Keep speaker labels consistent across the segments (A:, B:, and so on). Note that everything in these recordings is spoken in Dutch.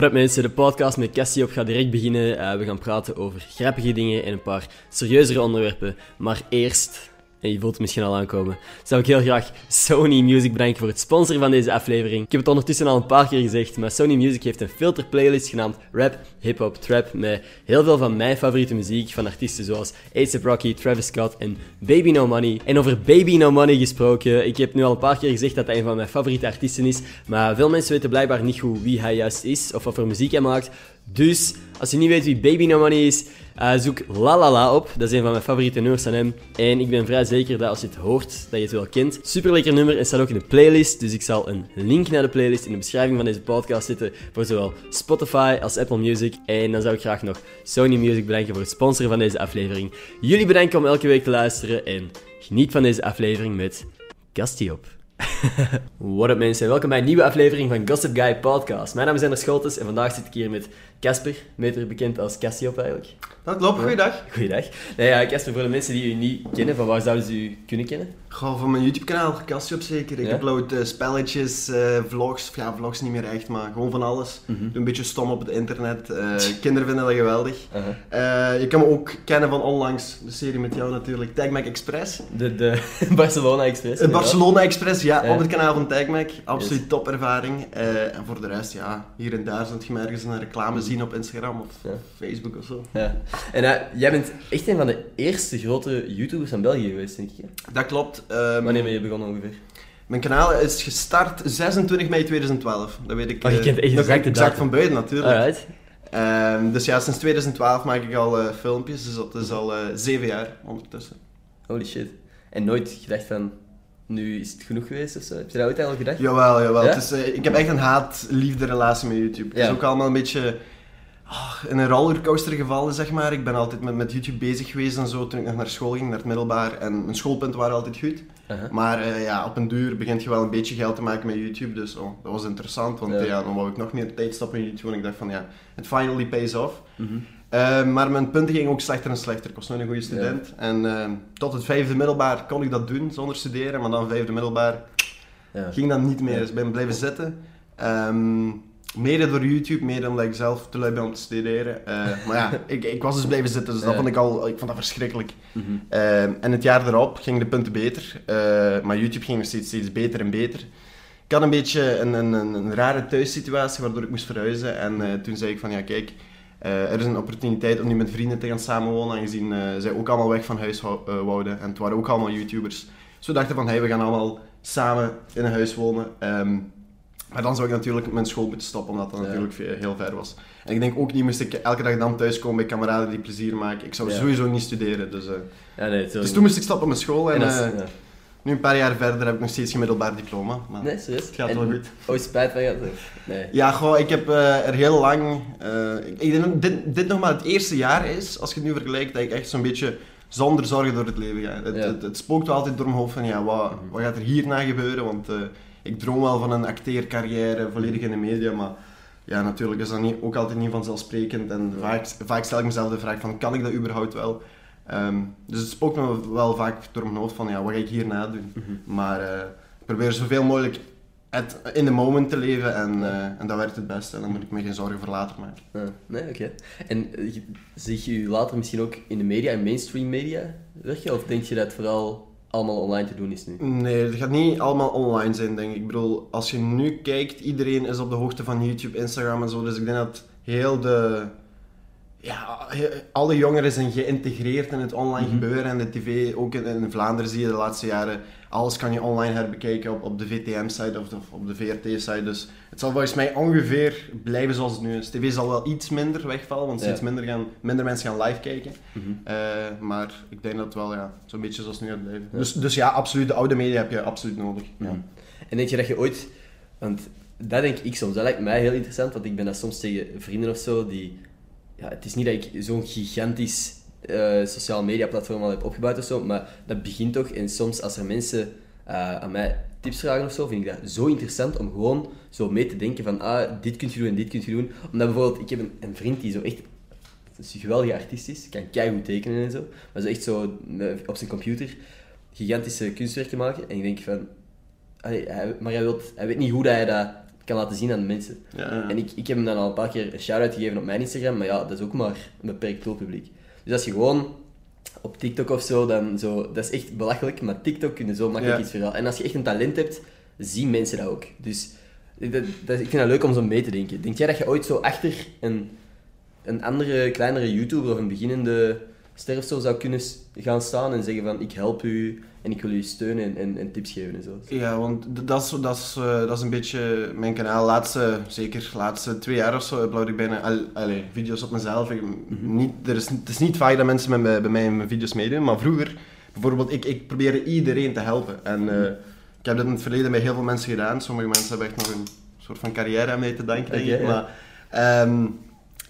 A: Up mensen, de podcast met Cassie op gaat direct beginnen. Uh, we gaan praten over grappige dingen en een paar serieuzere onderwerpen. Maar eerst en je voelt het misschien al aankomen, zou ik heel graag Sony Music bedanken voor het sponsoren van deze aflevering. Ik heb het ondertussen al een paar keer gezegd, maar Sony Music heeft een filter playlist genaamd Rap, Hip Hop, Trap met heel veel van mijn favoriete muziek van artiesten zoals A$AP Rocky, Travis Scott en Baby No Money. En over Baby No Money gesproken, ik heb nu al een paar keer gezegd dat hij een van mijn favoriete artiesten is, maar veel mensen weten blijkbaar niet goed wie hij juist is of wat voor muziek hij maakt. Dus als je niet weet wie Baby No Money is, uh, zoek La La La op. Dat is een van mijn favoriete nummers van hem. En ik ben vrij zeker dat als je het hoort, dat je het wel kent. Super lekker nummer en staat ook in de playlist. Dus ik zal een link naar de playlist in de beschrijving van deze podcast zetten. Voor zowel Spotify als Apple Music. En dan zou ik graag nog Sony Music bedanken voor het sponsoren van deze aflevering. Jullie bedanken om elke week te luisteren. En geniet van deze aflevering met Gastie op. What up mensen, welkom bij een nieuwe aflevering van Gossip Guy Podcast. Mijn naam is Ender Scholtes en vandaag zit ik hier met Casper, beter bekend als Cassiop eigenlijk.
B: Dat klopt, goeiedag.
A: Goeiedag. Nee, ja, Casper, voor de mensen die u niet kennen, van waar zouden ze u kunnen kennen?
B: Gewoon van mijn YouTube-kanaal, Cassiop zeker. Ik upload uh, spelletjes, uh, vlogs, ja, vlogs niet meer echt, maar gewoon van alles. Mm Doe een beetje stom op het internet. Uh, kinderen vinden dat geweldig. -huh. je kan me ook kennen van onlangs, de serie met jou natuurlijk, Tagmac Express.
A: De, de Barcelona Express.
B: De Barcelona Express, ja, op het kanaal van Tagmac. Absoluut yes. top ervaring. en voor de rest, ja, hier en daar zult je me ergens een reclame zien op Instagram of Facebook of zo.
A: Ja. En uh, jij bent echt een van de eerste grote YouTubers van België geweest, denk ik.
B: Dat klopt.
A: Um, Wanneer ben je begonnen ongeveer?
B: Mijn kanaal is gestart 26 mei 2012. Dat weet ik.
A: Oh, je kent echt
B: exact, exact van buiten natuurlijk. Um, dus ja, sinds 2012 maak ik al uh, filmpjes, dus dat is al uh, zeven jaar ondertussen.
A: Holy shit. En nooit gedacht van, nu is het genoeg geweest of zo? Heb je dat ooit al gedacht?
B: Jawel, jawel. Ja? Uh, ik heb echt een haat-liefde relatie met YouTube. Het is ook allemaal een beetje oh, in een rollercoaster gevallen, zeg maar. Ik ben altijd met, met YouTube bezig geweest en zo toen ik nog naar school ging, naar het middelbaar. En mijn schoolpunten waren altijd goed. Uh-huh. Maar uh, ja, op een duur begint je wel een beetje geld te maken met YouTube. Dus oh, dat was interessant, want ja. ja. dan wou ik nog meer tijd stoppen in YouTube. En ik dacht van ja, it finally pays off. Mm-hmm. Uh, maar mijn punten gingen ook slechter en slechter. Ik was nog een goede student. Ja. En uh, tot het vijfde middelbaar kon ik dat doen zonder studeren. Maar dan vijfde middelbaar ja. ging dat niet meer. Dus ik ben blijven zitten. Um, Mede door YouTube, mede omdat ik zelf te lui ben om te studeren. Uh, maar ja, ik, ik was dus blijven zitten, dus dat vond ik al ik vond dat verschrikkelijk. Mm -hmm. uh, en het jaar erop gingen de punten beter, uh, maar YouTube ging steeds, steeds beter en beter. Ik had een beetje een, een, een rare thuissituatie waardoor ik moest verhuizen. En toen zei ik van ja, kijk, er is een opportuniteit om nu met vrienden te gaan samenwonen, aangezien zij ook allemaal weg van huis wouden. En het waren ook allemaal YouTubers. Dus we dachten van hey, we gaan allemaal samen in een huis wonen. Um, maar dan zou ik natuurlijk mijn school moeten stoppen, omdat dat natuurlijk heel ver was. En ik denk ook niet, moest ik elke dag dan thuiskomen bij kameraden die plezier maken. Ik zou sowieso niet studeren. Dus, uh, ja, nee, dus toen moest ik stoppen met school. En, en uh, nu een paar jaar verder heb ik nog steeds geen middelbaar diploma. Maar
A: nee, serieus?
B: Het gaat en, wel goed.
A: Oh, spijt van je? Nee.
B: Ja, gewoon, ik heb uh, er heel lang... ik denk dat dit, dit nog maar het eerste jaar is, als je het nu vergelijkt, dat ik echt zo'n beetje zonder zorgen door het leven ga. Het, het, het, spookt wel altijd door mijn hoofd van, ja, wat, wat gaat er hierna gebeuren? Want ik droom wel van een acteercarrière, volledig in de media, maar ja, natuurlijk is dat niet, ook altijd niet vanzelfsprekend. En vaak, vaak stel ik mezelf de vraag van, kan ik dat überhaupt wel? Um, dus het spookt me wel vaak door mijn hoofd van, ja, wat ga ik hierna doen? Mhm. Maar uh, ik probeer zoveel mogelijk in de moment te leven en, uh, en dat werkt het beste. En dan moet ik me geen zorgen voor later maken.
A: Nee, oké. Okay. En zie je je later misschien ook in de media, in mainstream media werken? Of denk je dat vooral allemaal online te doen is nu?
B: Nee, het gaat niet allemaal online zijn, denk ik. Ik bedoel, als je nu kijkt, iedereen is op de hoogte van YouTube, Instagram en zo. Dus ik denk dat heel de... Ja, alle jongeren zijn geïntegreerd in het online mhm. gebeuren en de tv. Ook in, in, Vlaanderen zie je de laatste jaren, alles kan je online herbekijken op, op de VTM-site of, of, op de VRT-site. Dus het zal volgens mij ongeveer blijven zoals het nu is. TV zal wel iets minder wegvallen, want steeds minder, gaan, minder mensen gaan live kijken. Mhm. Eh, maar ik denk dat het wel ja, zo'n beetje zoals het nu gaat blijven. Dus, dus ja, absoluut, de oude media heb je absoluut nodig. Ja. Mhm.
A: En denk je dat je ooit... Want dat denk ik soms. Dat lijkt mij heel interessant, want ik ben dat soms tegen vrienden of zo, die... Ja, het is niet dat ik zo'n gigantisch uh, sociale media platform al heb opgebouwd of zo, maar dat begint toch. En soms als er mensen uh, aan mij tips vragen of zo, vind ik dat zo interessant om gewoon zo mee te denken van, ah, dit kunt je doen en dit kunt je doen. Omdat bijvoorbeeld, ik heb een, een vriend die zo echt een geweldige artiest is, kan keihard tekenen en zo, maar zo echt zo op zijn computer gigantische kunstwerken maken. En ik denk van, maar hij, wilt, hij weet niet hoe dat hij dat kan laten zien aan de mensen.
B: Ja.
A: En ik, ik heb hem dan al een paar keer een shout-out gegeven op mijn Instagram, maar ja, dat is ook maar een beperkt doelpubliek. Dus als je gewoon op TikTok of zo, dan zo, dat is echt belachelijk, maar TikTok kun je zo makkelijk
B: Ja.
A: iets verhalen. En als je echt een talent hebt, zien mensen dat ook. Dus dat, dat, ik vind dat leuk om zo mee te denken. Denk jij dat je ooit zo achter een, een andere, kleinere YouTuber of een beginnende ster of zo zou kunnen gaan staan en zeggen van ik help u en ik wil u steunen en, en, en tips geven en zo?
B: Ja, want dat is, dat, is, eh, dat is een beetje mijn kanaal. Laatste, zeker laatste twee jaar of zo upload ik bijna al, allee, video's op mezelf. Ik, niet, er is, het is niet vaak dat mensen met bij mij in mijn video's meedoen, maar vroeger, bijvoorbeeld, ik, ik probeerde iedereen te helpen. En eh, ik heb dat in het verleden bij heel veel mensen gedaan. Sommige mensen hebben echt nog een soort van carrière aan mij te danken, denk ik. Maar, ehm,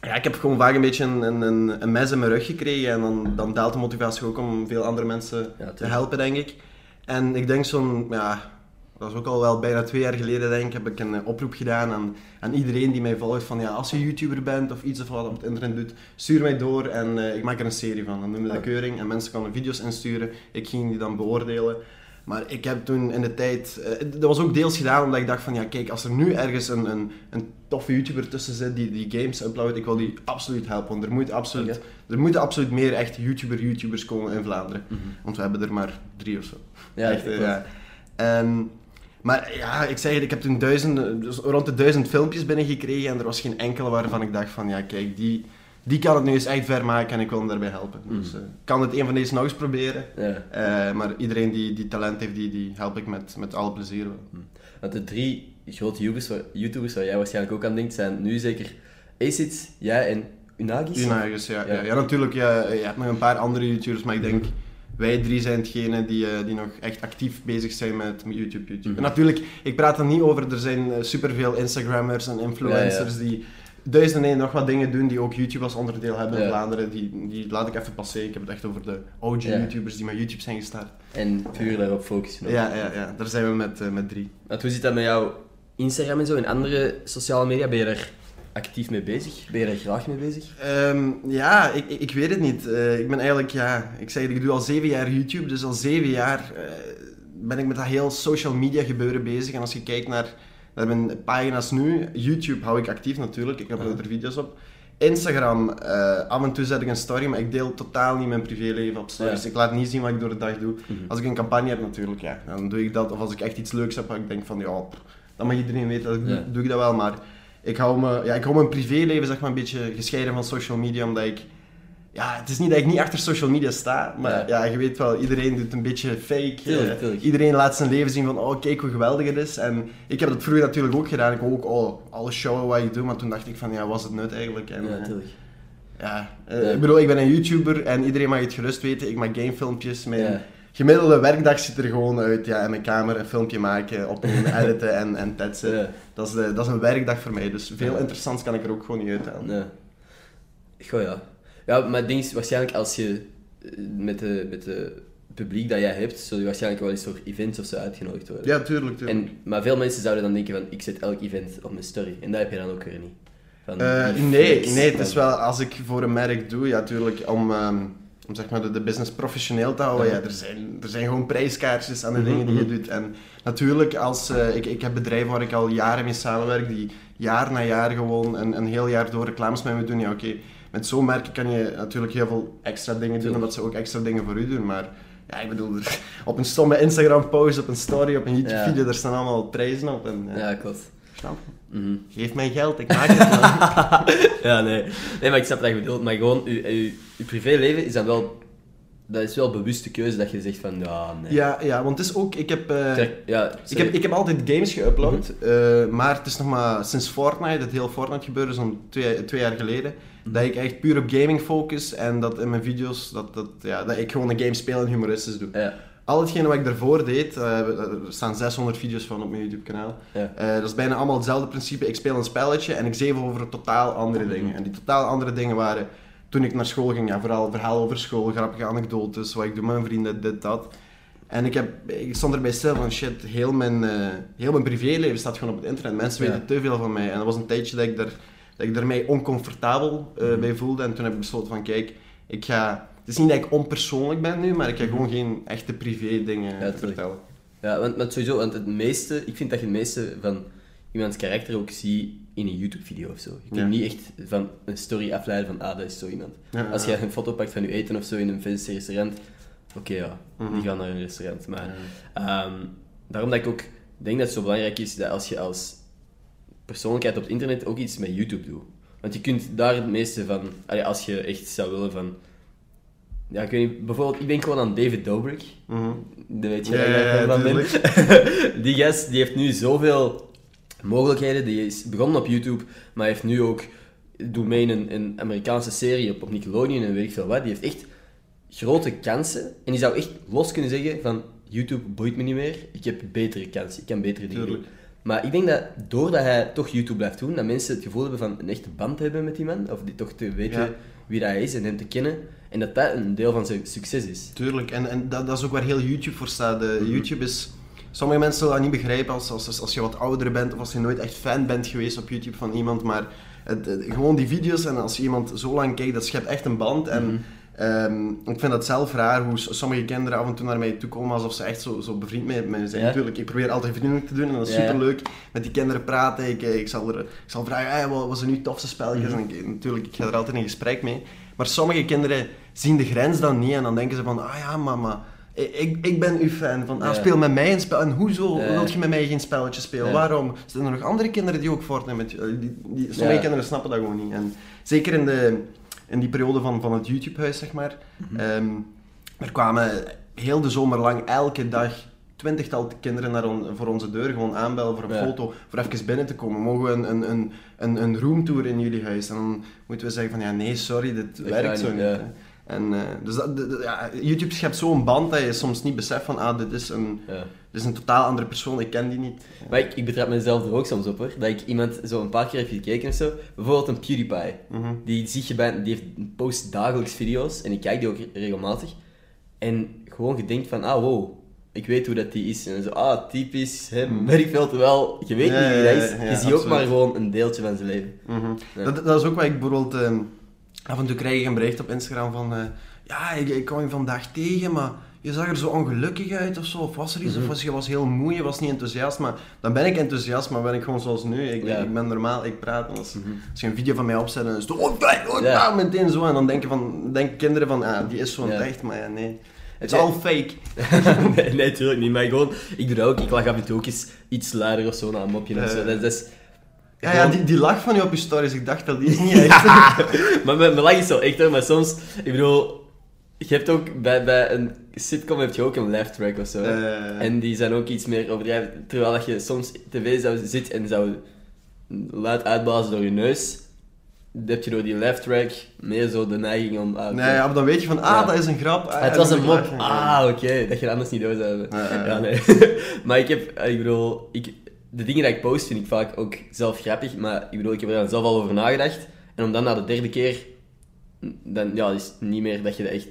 B: ja, ik heb gewoon vaak een beetje een, een, een, mes in mijn rug gekregen en dan, dan daalt de motivatie ook om veel andere mensen
A: Ja,
B: te helpen, denk ik. En ik denk zo'n, ja, dat is ook al wel bijna twee jaar geleden, denk ik, heb ik een oproep gedaan aan, aan iedereen die mij volgt van, ja, als je YouTuber bent of iets of wat op het internet doet, stuur mij door en eh, ik maak er een serie van. Dan we de keuring en mensen kunnen video's insturen. Ik ging die dan beoordelen. Maar ik heb toen in de tijd... eh, dat was ook deels gedaan omdat ik dacht van... Ja, kijk, als er nu ergens een, een, een toffe YouTuber tussen zit die, die games uploadt, ik wil die absoluut helpen. Want er, moet absoluut, er moeten absoluut meer echt YouTuber-YouTubers komen in Vlaanderen.
A: Mhm.
B: Want we hebben er maar drie of zo.
A: Ja,
B: Echt, eh, ja. En, maar ja, ik zeg het, ik heb toen duizenden, dus rond de duizend filmpjes binnengekregen en er was geen enkele waarvan ik dacht van, ja kijk, die, die kan het nu eens echt ver maken en ik wil hem daarbij helpen. Dus
A: Mhm.
B: eh, ik kan het een van deze nog eens proberen.
A: Ja.
B: Eh, maar iedereen die, die talent heeft, die, die help ik met, met alle plezier wel.
A: Want de drie grote YouTubers waar, jij waarschijnlijk ook aan denkt, zijn nu zeker Acid, jij en Unagis.
B: Unagis, ja,
A: Ja.
B: ja. ja. natuurlijk, ja, je hebt nog een paar andere YouTubers, maar ik denk, wij drie zijn hetgene die, eh, die nog echt actief bezig zijn met YouTube. YouTube. En natuurlijk, ik praat er niet over, er zijn superveel Instagrammers en influencers die duizenden en nog wat dingen doen die ook YouTube als onderdeel hebben in
A: Ja.
B: Vlaanderen. Die, die laat ik even passeren. Ik heb het echt over de OG
A: Ja.
B: YouTubers die met YouTube zijn gestart.
A: En puur daarop focussen.
B: Ja, ja, ja, daar zijn we met, eh, met drie.
A: Want hoe zit dat met jouw Instagram en zo en andere sociale media? Ben je daar actief mee bezig? Ben je daar graag mee bezig?
B: Ehm, ja, ik, ik, weet het niet. Eh, ik ben eigenlijk, ja, ik zeg ik doe al zeven jaar YouTube, dus al zeven jaar eh, ben ik met dat heel social media gebeuren bezig. En als je kijkt naar, naar mijn pagina's nu, YouTube hou ik actief natuurlijk, ik upload er video's op. Instagram, eh, af en toe zet ik een story, maar ik deel totaal niet mijn privéleven op stories.
A: Ja.
B: Ik laat niet zien wat ik door de dag doe.
A: Mhm.
B: Als ik een campagne heb natuurlijk, ja, dan doe ik dat. Of als ik echt iets leuks heb, waar ik denk van, ja, pff, dan mag iedereen weten, dat ik,
A: Ja.
B: doe ik dat wel. Maar ik hou, me, ja, ik hou mijn privéleven zeg maar, een beetje gescheiden van social media, omdat ik... Ja, het is niet dat ik niet achter social media sta, maar
A: Ja.
B: ja, je weet wel, iedereen doet een beetje fake.
A: Tuurlijk,
B: Eh,
A: tuurlijk.
B: Iedereen laat zijn leven zien van, oh, kijk hoe geweldig het is. En ik heb dat vroeger natuurlijk ook gedaan. Ik wou ook oh, alles showen wat ik doe, maar toen dacht ik van, ja, was het nut eigenlijk? En,
A: Ja,
B: eh,
A: natuurlijk.
B: ja, eh,
A: Ja.
B: ik bedoel, ik ben een YouTuber en iedereen mag het gerust weten. Ik maak gamefilmpjes. Mijn
A: Ja.
B: gemiddelde werkdag ziet er gewoon uit. Ja, in mijn kamer een filmpje maken, opnemen, editen en, en tetsen.
A: Ja.
B: Dat, is de, dat is een werkdag voor mij. Dus veel
A: Ja.
B: interessants kan ik er ook gewoon niet uithalen.
A: Nee. Goh, ja. Ja, maar het ding is, waarschijnlijk als je eh, met de, met de publiek dat jij hebt, zul je waarschijnlijk wel eens door events of zo uitgenodigd worden.
B: Ja, tuurlijk. tuurlijk.
A: En, maar veel mensen zouden dan denken van, ik zet elk event op mijn story. En dat heb je dan ook weer niet. Van
B: Eh, nee,
A: flex,
B: nee, het is wel als ik voor een merk doe, ja, tuurlijk, om, ehm, om zeg maar de, de business professioneel te houden.
A: Ja.
B: Ja, er, zijn, er zijn gewoon prijskaartjes aan de
A: Mhm,
B: dingen die je
A: mhm.
B: doet. En natuurlijk, als, eh, ik, ik heb bedrijven waar ik al jaren mee samenwerk, die jaar na jaar gewoon een, een heel jaar door reclames met me doen. Ja, oké, met zo'n merken kan je natuurlijk heel veel extra dingen doen, omdat ze ook extra dingen voor u doen. Maar ja, ik bedoel, op een stomme Instagram-post, op een story, op een YouTube-video,
A: Ja.
B: daar staan allemaal prijzen op. En, ja,
A: Ja, klopt.
B: snap je?
A: Mhm.
B: Geef mij geld, ik maak het wel.
A: ja, nee. Nee, maar ik snap wat je bedoelt. Maar gewoon, je, je, je privéleven is dan wel... Dat is wel een bewuste keuze dat je zegt van, ja, nee.
B: Ja, ja, want het is ook, ik heb, eh,
A: ja,
B: ik heb, ik heb altijd games geüpload,
A: Mhm.
B: eh, maar het is nog maar sinds Fortnite, het hele Fortnite gebeurde zo'n twee, twee jaar geleden. Dat ik echt puur op gaming focus en dat in mijn video's, dat, dat, ja, dat ik gewoon een game speel en humoristisch doe.
A: Ja,
B: Al hetgene wat ik daarvoor deed, eh, er staan 600 video's van op mijn YouTube kanaal,
A: ja.
B: Eh, dat is bijna allemaal hetzelfde principe. Ik speel een spelletje en ik zeef over totaal andere
A: Mhm.
B: dingen. En die totaal andere dingen waren toen ik naar school ging. Ja, vooral verhaal over school, grappige anekdotes, wat ik doe met mijn vrienden, dit, dat. En ik, heb, ik stond erbij stil van shit, heel mijn, eh, heel mijn privéleven staat gewoon op het internet. Mensen
A: Ja.
B: weten te veel van mij. En dat was een tijdje dat ik, er, dat ik er mij oncomfortabel
A: Mhm.
B: bij voelde. En toen heb ik besloten van kijk, ik ga... Het is niet dat ik onpersoonlijk ben nu, maar ik ga gewoon geen echte privé dingen
A: tuurlijk.
B: vertellen.
A: Ja, want, want sowieso, want het meeste, ik vind dat je het meeste van iemands karakter ook zie in een YouTube-video of zo. Je kunt niet echt van een story afleiden van, ah, dat is zo iemand. Als je een foto pakt van je eten of zo in een fancy restaurant, oké, ja, die mhm. gaan naar een restaurant. Maar ehm, daarom dat ik ook denk dat het zo belangrijk is dat als je als persoonlijkheid op het internet ook iets met YouTube doet. Want je kunt daar het meeste van, als je echt zou willen van ja, ik weet niet, bijvoorbeeld, ik denk gewoon aan David Dobrik. Mm Dat weet je, ja, van ben. die gast, die heeft nu zoveel mogelijkheden. Die is begonnen op YouTube, maar heeft nu ook, doet mee in een, een Amerikaanse serie op, op Nickelodeon en weet ik veel wat. Die heeft echt grote kansen. En die zou echt los kunnen zeggen van, YouTube boeit me niet meer. Ik heb betere kansen, ik kan betere dingen doen. Maar ik denk dat doordat hij toch YouTube blijft doen, dat mensen het gevoel hebben van een echte band te hebben met die man. Of die toch te weten wie dat hij is en hem te kennen. En dat dat een deel van zijn succes is.
B: Tuurlijk, en, en dat, dat is ook waar heel YouTube voor staat. Mhm. YouTube is... Sommige mensen zullen dat niet begrijpen als, als, als je wat ouder bent of als je nooit echt fan bent geweest op YouTube van iemand, maar het, gewoon die video's en als je iemand zo lang kijkt, dat schept echt een band. En mhm. Ehm, ik vind dat zelf raar hoe sommige kinderen af en toe naar mij toe komen alsof ze echt zo, zo bevriend met me zijn. Natuurlijk, ik probeer altijd vriendelijk te doen en dat is ja, superleuk. Met die kinderen praten, ik, ik, zal, er, ik zal vragen, hey, wat, wat zijn nu tofste spelletjes? Mhm. En natuurlijk, ik ga er altijd in gesprek mee. Maar sommige kinderen zien de grens dan niet en dan denken ze van, ah ja, mama, ik, ik ben uw fan. Van, ah, speel met mij een spel. En hoezo ja. wil je met mij geen spelletje spelen? Waarom? Zijn er nog andere kinderen die ook Fortnite met je... Die, die, sommige kinderen snappen dat gewoon niet. En zeker in, de, in die periode van, van het YouTube-huis, zeg maar. Mm er kwamen heel de zomer lang elke dag twintigtal kinderen naar on, voor onze deur gewoon aanbellen voor een foto, voor even binnen te komen. Mogen we een, een, een, een, een roomtour in jullie huis? En dan moeten we zeggen van, ja nee, sorry, dit werkt zo niet. En, uh, dus dat, ja, YouTube schept zo'n band dat je soms niet beseft van, ah, dit is een, dit is een totaal andere persoon, ik ken die niet.
A: Maar ik, ik betrap mezelf er ook soms op hoor, dat ik iemand zo een paar keer heb gekeken of zo. Bijvoorbeeld een PewDiePie, mm die, zie je bij, die heeft post dagelijks video's en ik kijk die ook regelmatig. En gewoon gedenkt van, ah wow, ik weet hoe dat die is. En zo, ah, typisch hem, mm. weet veel. Terwijl, je weet niet wie hij is. je ziet ook maar gewoon een deeltje van zijn leven.
B: Mhm. dat, dat is ook wat ik bijvoorbeeld... Uh, af en toe krijg ik een bericht op Instagram van... Uh, ja, ik, ik kwam je vandaag tegen, maar je zag er zo ongelukkig uit of zo. Of was er iets? Of mhm. was je was heel moe, je was niet enthousiast. Maar dan ben ik enthousiast, maar ben ik gewoon zoals nu. Ik, ik ben normaal, ik praat. Als, mm als je een video van mij opzet, dan is het... Oh, oh, ja. meteen zo. En dan denken, van, denken kinderen van, ah, die is zo'n echt. Maar ja, nee. Het is al fake.
A: nee, nee, natuurlijk niet. Maar gewoon, ik doe dat ook. Ik lach af en toe ook eens iets luider of zo naar een mopje. of zo. Dat, is,
B: ja, ja die, die lach van je op je stories, ik dacht dat die is niet echt.
A: maar mijn, lach is wel echt hoor, maar soms, ik bedoel, je hebt ook bij, bij een sitcom heb je ook een laugh track of zo. en die zijn ook iets meer overdrijven. Terwijl dat je soms tv zou zit en zou luid uitblazen door je neus, heb je door die left track meer zo de neiging om...
B: Uh, nee, ja, maar dan weet je van, ah, dat is een grap.
A: Ah, het was een mop. Ah, oké. Dat je anders niet door zou hebben. Ja, nee. maar ik heb, ik bedoel, ik, de dingen die ik post vind ik vaak ook zelf grappig, maar ik bedoel, ik heb er zelf al over nagedacht. En om dan na de derde keer, dan ja, is het niet meer dat je er echt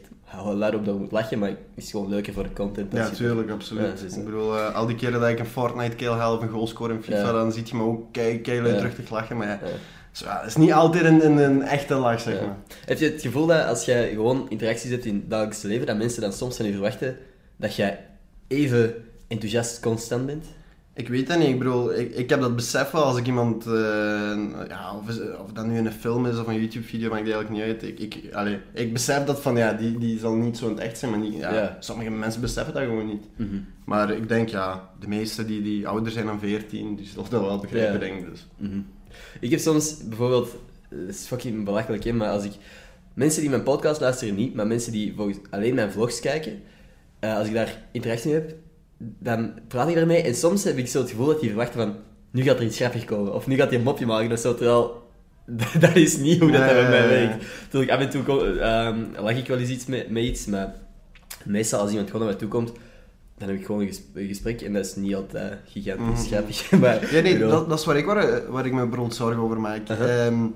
A: luid op moet lachen, maar het is gewoon leuker voor de content.
B: Ja, tuurlijk, absoluut. ik bedoel, uh, al die keren dat ik een Fortnite kill haal of een goal score in FIFA, dan ziet je me ook keihard terug te lachen, maar ja zo, ja, het is niet altijd een, een, een echte lach, zeg maar.
A: Heb je het gevoel dat als je gewoon interacties hebt in het dagelijkse leven, dat mensen dan soms van je verwachten dat jij even enthousiast constant bent?
B: Ik weet dat niet. Ik bedoel, ik, ik heb dat besef wel als ik iemand, uh, ja, of, of dat nu een film is of een YouTube-video, maakt eigenlijk niet uit. Ik, ik, ik besef dat van, ja, die, die zal niet zo in het echt zijn, maar niet, ja, sommige mensen beseffen dat gewoon niet. Mhm. Maar ik denk, ja, de meesten die, die ouder zijn dan 14, die zullen dat wel begrijpen, denk ik. Dus. Mhm.
A: Ik heb soms bijvoorbeeld, dat is fucking belachelijk, hè, maar als ik mensen die mijn podcast luisteren niet, maar mensen die volgens alleen mijn vlogs kijken, uh, als ik daar interactie mee heb, dan praat ik daarmee en soms heb ik zo het gevoel dat die verwachten van, nu gaat er iets grappig komen, of nu gaat hij een mopje maken of zo, terwijl dat is niet hoe dat, bij mij werkt. Natuurlijk, af en toe um, lach ik wel eens iets met, met iets, maar meestal als iemand gewoon naar mij toe komt, dan heb ik gewoon een gesprek en dat is niet altijd gigantisch mm grappig. maar,
B: ja, nee, dat, dat, is waar ik, waar, waar ik me brood zorgen over maak. Ehm,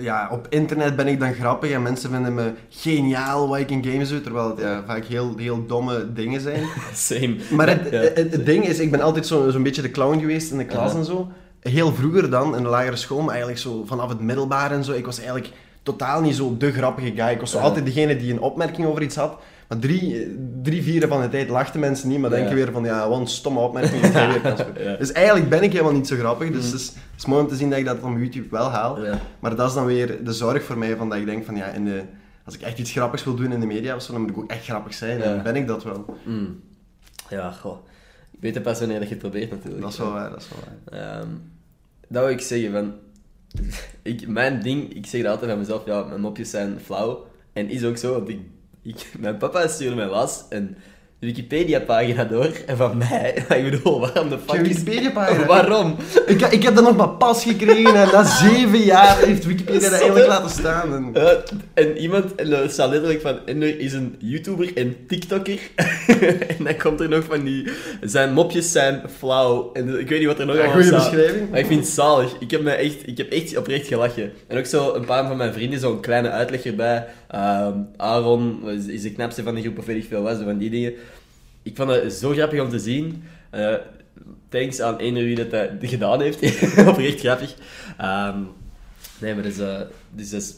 B: ja, op internet ben ik dan grappig en mensen vinden me geniaal wat ik in games doe, terwijl het ja, vaak heel, heel domme dingen zijn.
A: Same.
B: Maar het, het, ding is, ik ben altijd zo'n zo beetje de clown geweest in de klas en zo. Heel vroeger dan, in de lagere school, maar eigenlijk zo vanaf het middelbaar en zo. Ik was eigenlijk totaal niet zo de grappige guy. Ik was zo altijd degene die een opmerking over iets had. Maar drie, drie vierde van de tijd lachten mensen niet, maar
A: Ja.
B: denken weer van, ja, wat een stomme opmerking. weer.
A: Ja.
B: Dus eigenlijk ben ik helemaal niet zo grappig, dus
A: Mm.
B: het, is, het is mooi om te zien dat ik dat op YouTube wel haal.
A: Ja.
B: Maar dat is dan weer de zorg voor mij, van dat ik denk van, ja, in de, als ik echt iets grappigs wil doen in de media of zo, dan moet ik ook echt grappig zijn. En ben ik dat wel.
A: Mm. Ja, goh. Ik weet het pas wanneer dat je het probeert natuurlijk.
B: Dat is wel waar, dat is wel waar.
A: Ehm, dat wil ik zeggen, van... Ik, mijn ding, ik zeg dat altijd van mezelf, ja, mijn mopjes zijn flauw. En is ook zo, want ik, ik, mijn papa stuurde mij laatst een Wikipedia-pagina door en van mij. Ik bedoel, waarom de fuck is...
B: Wikipedia-pagina?
A: Waarom?
B: Ik, ik heb dat nog maar pas gekregen en na zeven jaar heeft Wikipedia dat eigenlijk laten staan. En...
A: Eh, en iemand, en staat letterlijk van, en er is een YouTuber en TikToker. en dan komt er nog van die, zijn mopjes zijn flauw. En ik weet niet wat er nog
B: Ja, goede beschrijving.
A: Maar ik vind het zalig. Ik heb, me echt, ik heb echt oprecht gelachen. En ook zo een paar van mijn vrienden, zo'n kleine uitleg erbij. Ehm, Aaron is, is de knapste van de groep, of weet ik veel wat, zo van die dingen. Ik vond het zo grappig om te zien. Eh, thanks aan eender wie dat, dat gedaan heeft. oprecht grappig. Ehm, nee, maar dus, eh, dus, dus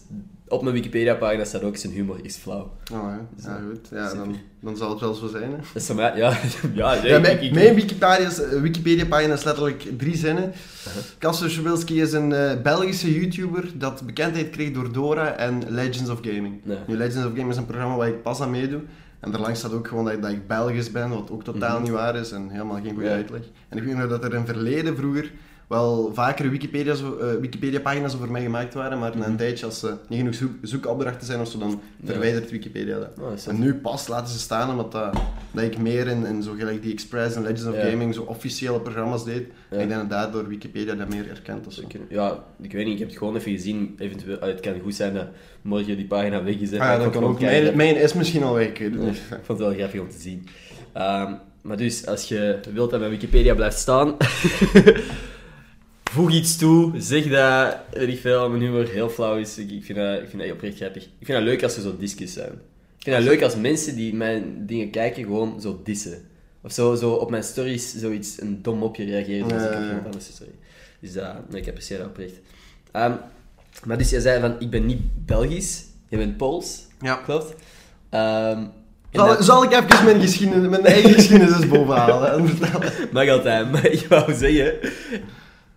A: op mijn Wikipedia-pagina staat ook zijn humor is flauw.
B: Oh, ja. ja, goed. Ja,
A: Super.
B: dan, dan zal het wel zo zijn. Hè.
A: Ja, ja, nee,
B: Ja, mijn, Wikipedia is, eh, Wikipedia-pagina is letterlijk drie zinnen.
A: Uh-huh.
B: Kasper Schwilski is een eh, Belgische YouTuber dat bekendheid kreeg door Dora en Legends of Gaming.
A: Nee.
B: Nu, Legends of Gaming is een programma waar ik pas aan meedoe. En daarlangs staat ook gewoon dat, dat ik Belgisch ben, wat ook totaal
A: Mhm.
B: niet waar is en helemaal geen goede
A: Ja.
B: uitleg. En ik weet nog dat er in het verleden vroeger wel vaker Wikipedia zo- eh, Wikipedia-pagina's over mij gemaakt waren, maar na een
A: Mhm.
B: tijdje, als ze niet genoeg zoek, zoekopdrachten zijn of zo, dan
A: Ja.
B: verwijdert Wikipedia dat.
A: Oh, dat is
B: En nu pas laten ze staan, omdat dat, dat ik meer in, in zo gelijk die Express en Legends of
A: Ja.
B: Gaming zo officiële programma's deed.
A: Ja.
B: En ik denk dat daardoor Wikipedia dat meer erkent of zo.
A: Ja, ik weet niet, ik heb het gewoon even gezien. Eventueel, ah, het kan goed zijn dat morgen die pagina weg is.
B: Ah, ja, dat kan ook. Mijn, mijn is misschien al weg, ik weet het
A: Ja,
B: niet.
A: Ik vond het wel grappig om te zien. Ehm, maar dus, als je wilt dat mijn Wikipedia blijft staan, voeg iets toe. Zeg dat weet ik veel, mijn humor heel flauw is. Ik, ik, vind dat, ik vind dat oprecht grappig. Ik vind dat leuk als er zo discus zijn. Ik vind dat leuk als mensen die mijn dingen kijken gewoon zo dissen. Of zo, zo op mijn stories zoiets, een dom mopje reageren zoals ik op iemand anders story. Dus dat, nee, ik apprecieer dat oprecht. Ehm, maar dus jij zei van, ik ben niet Belgisch, je bent Pools,
B: Ja.
A: klopt? Ehm,
B: Zal,
A: dat-
B: zal ik even mijn, geschiedenis, mijn eigen geschiedenis eens bovenhalen en vertellen?
A: Mag altijd, maar ik wou zeggen,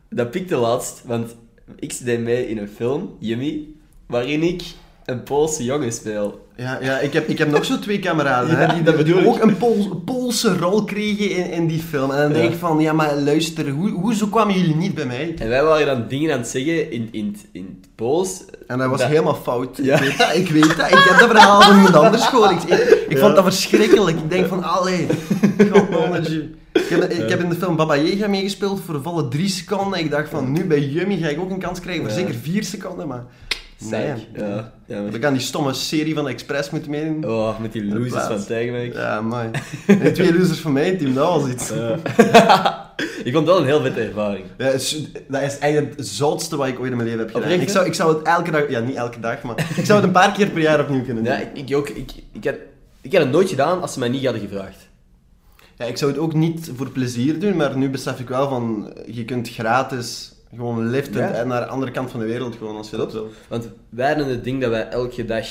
A: dat pikte laatst, want ik deed mee in een film, Yummy, waarin ik een Poolse jongen speel.
B: Ja, ja ik, heb, ik heb nog zo twee kameraden
A: Ja,
B: hè, die,
A: dat bedoel ik.
B: ook een Pools, Poolse rol kregen in, in die film. En dan denk ik van, ja maar luister, hoe, hoezo kwamen jullie niet bij mij?
A: En wij waren dan dingen aan het zeggen in, in, het- in het Pools.
B: En dat was
A: Dat-
B: helemaal fout.
A: Ja.
B: Ik weet dat, ik weet dat. Ik heb dat verhaal van iemand anders gehoord. Ik, ik, vond dat verschrikkelijk. Ik denk van, allee, godmannetje. Ik heb, ik heb in de film Baba Yaga meegespeeld voor volle drie seconden. Ik dacht van, nu bij Yummy ga ik ook een kans krijgen voor zeker vier seconden, maar... Nee.
A: Ja, ja, maar-
B: ik aan die stomme serie van Express moeten meedoen?
A: Oh, met die losers van Tijgenwijk.
B: Ja, man. En twee losers van mijn team, dat was iets.
A: Ja. ik vond dat een heel vette ervaring.
B: Ja, het dat is eigenlijk het zoutste wat ik ooit in mijn leven heb gedaan.
A: Oprecht,
B: Ik zou, ik zou het elke dag... Ja, niet elke dag, maar... Ik zou het een paar keer per jaar opnieuw kunnen doen.
A: Ja, ik, ik ook. Ik, ik, had, ik had het nooit gedaan als ze mij niet hadden gevraagd.
B: Ja, ik zou het ook niet voor plezier doen, maar nu besef ik wel van... Je kunt gratis gewoon liften
A: Ja.
B: en naar de andere kant van de wereld gewoon, als je dat wil.
A: Want wij hadden het ding dat wij elke dag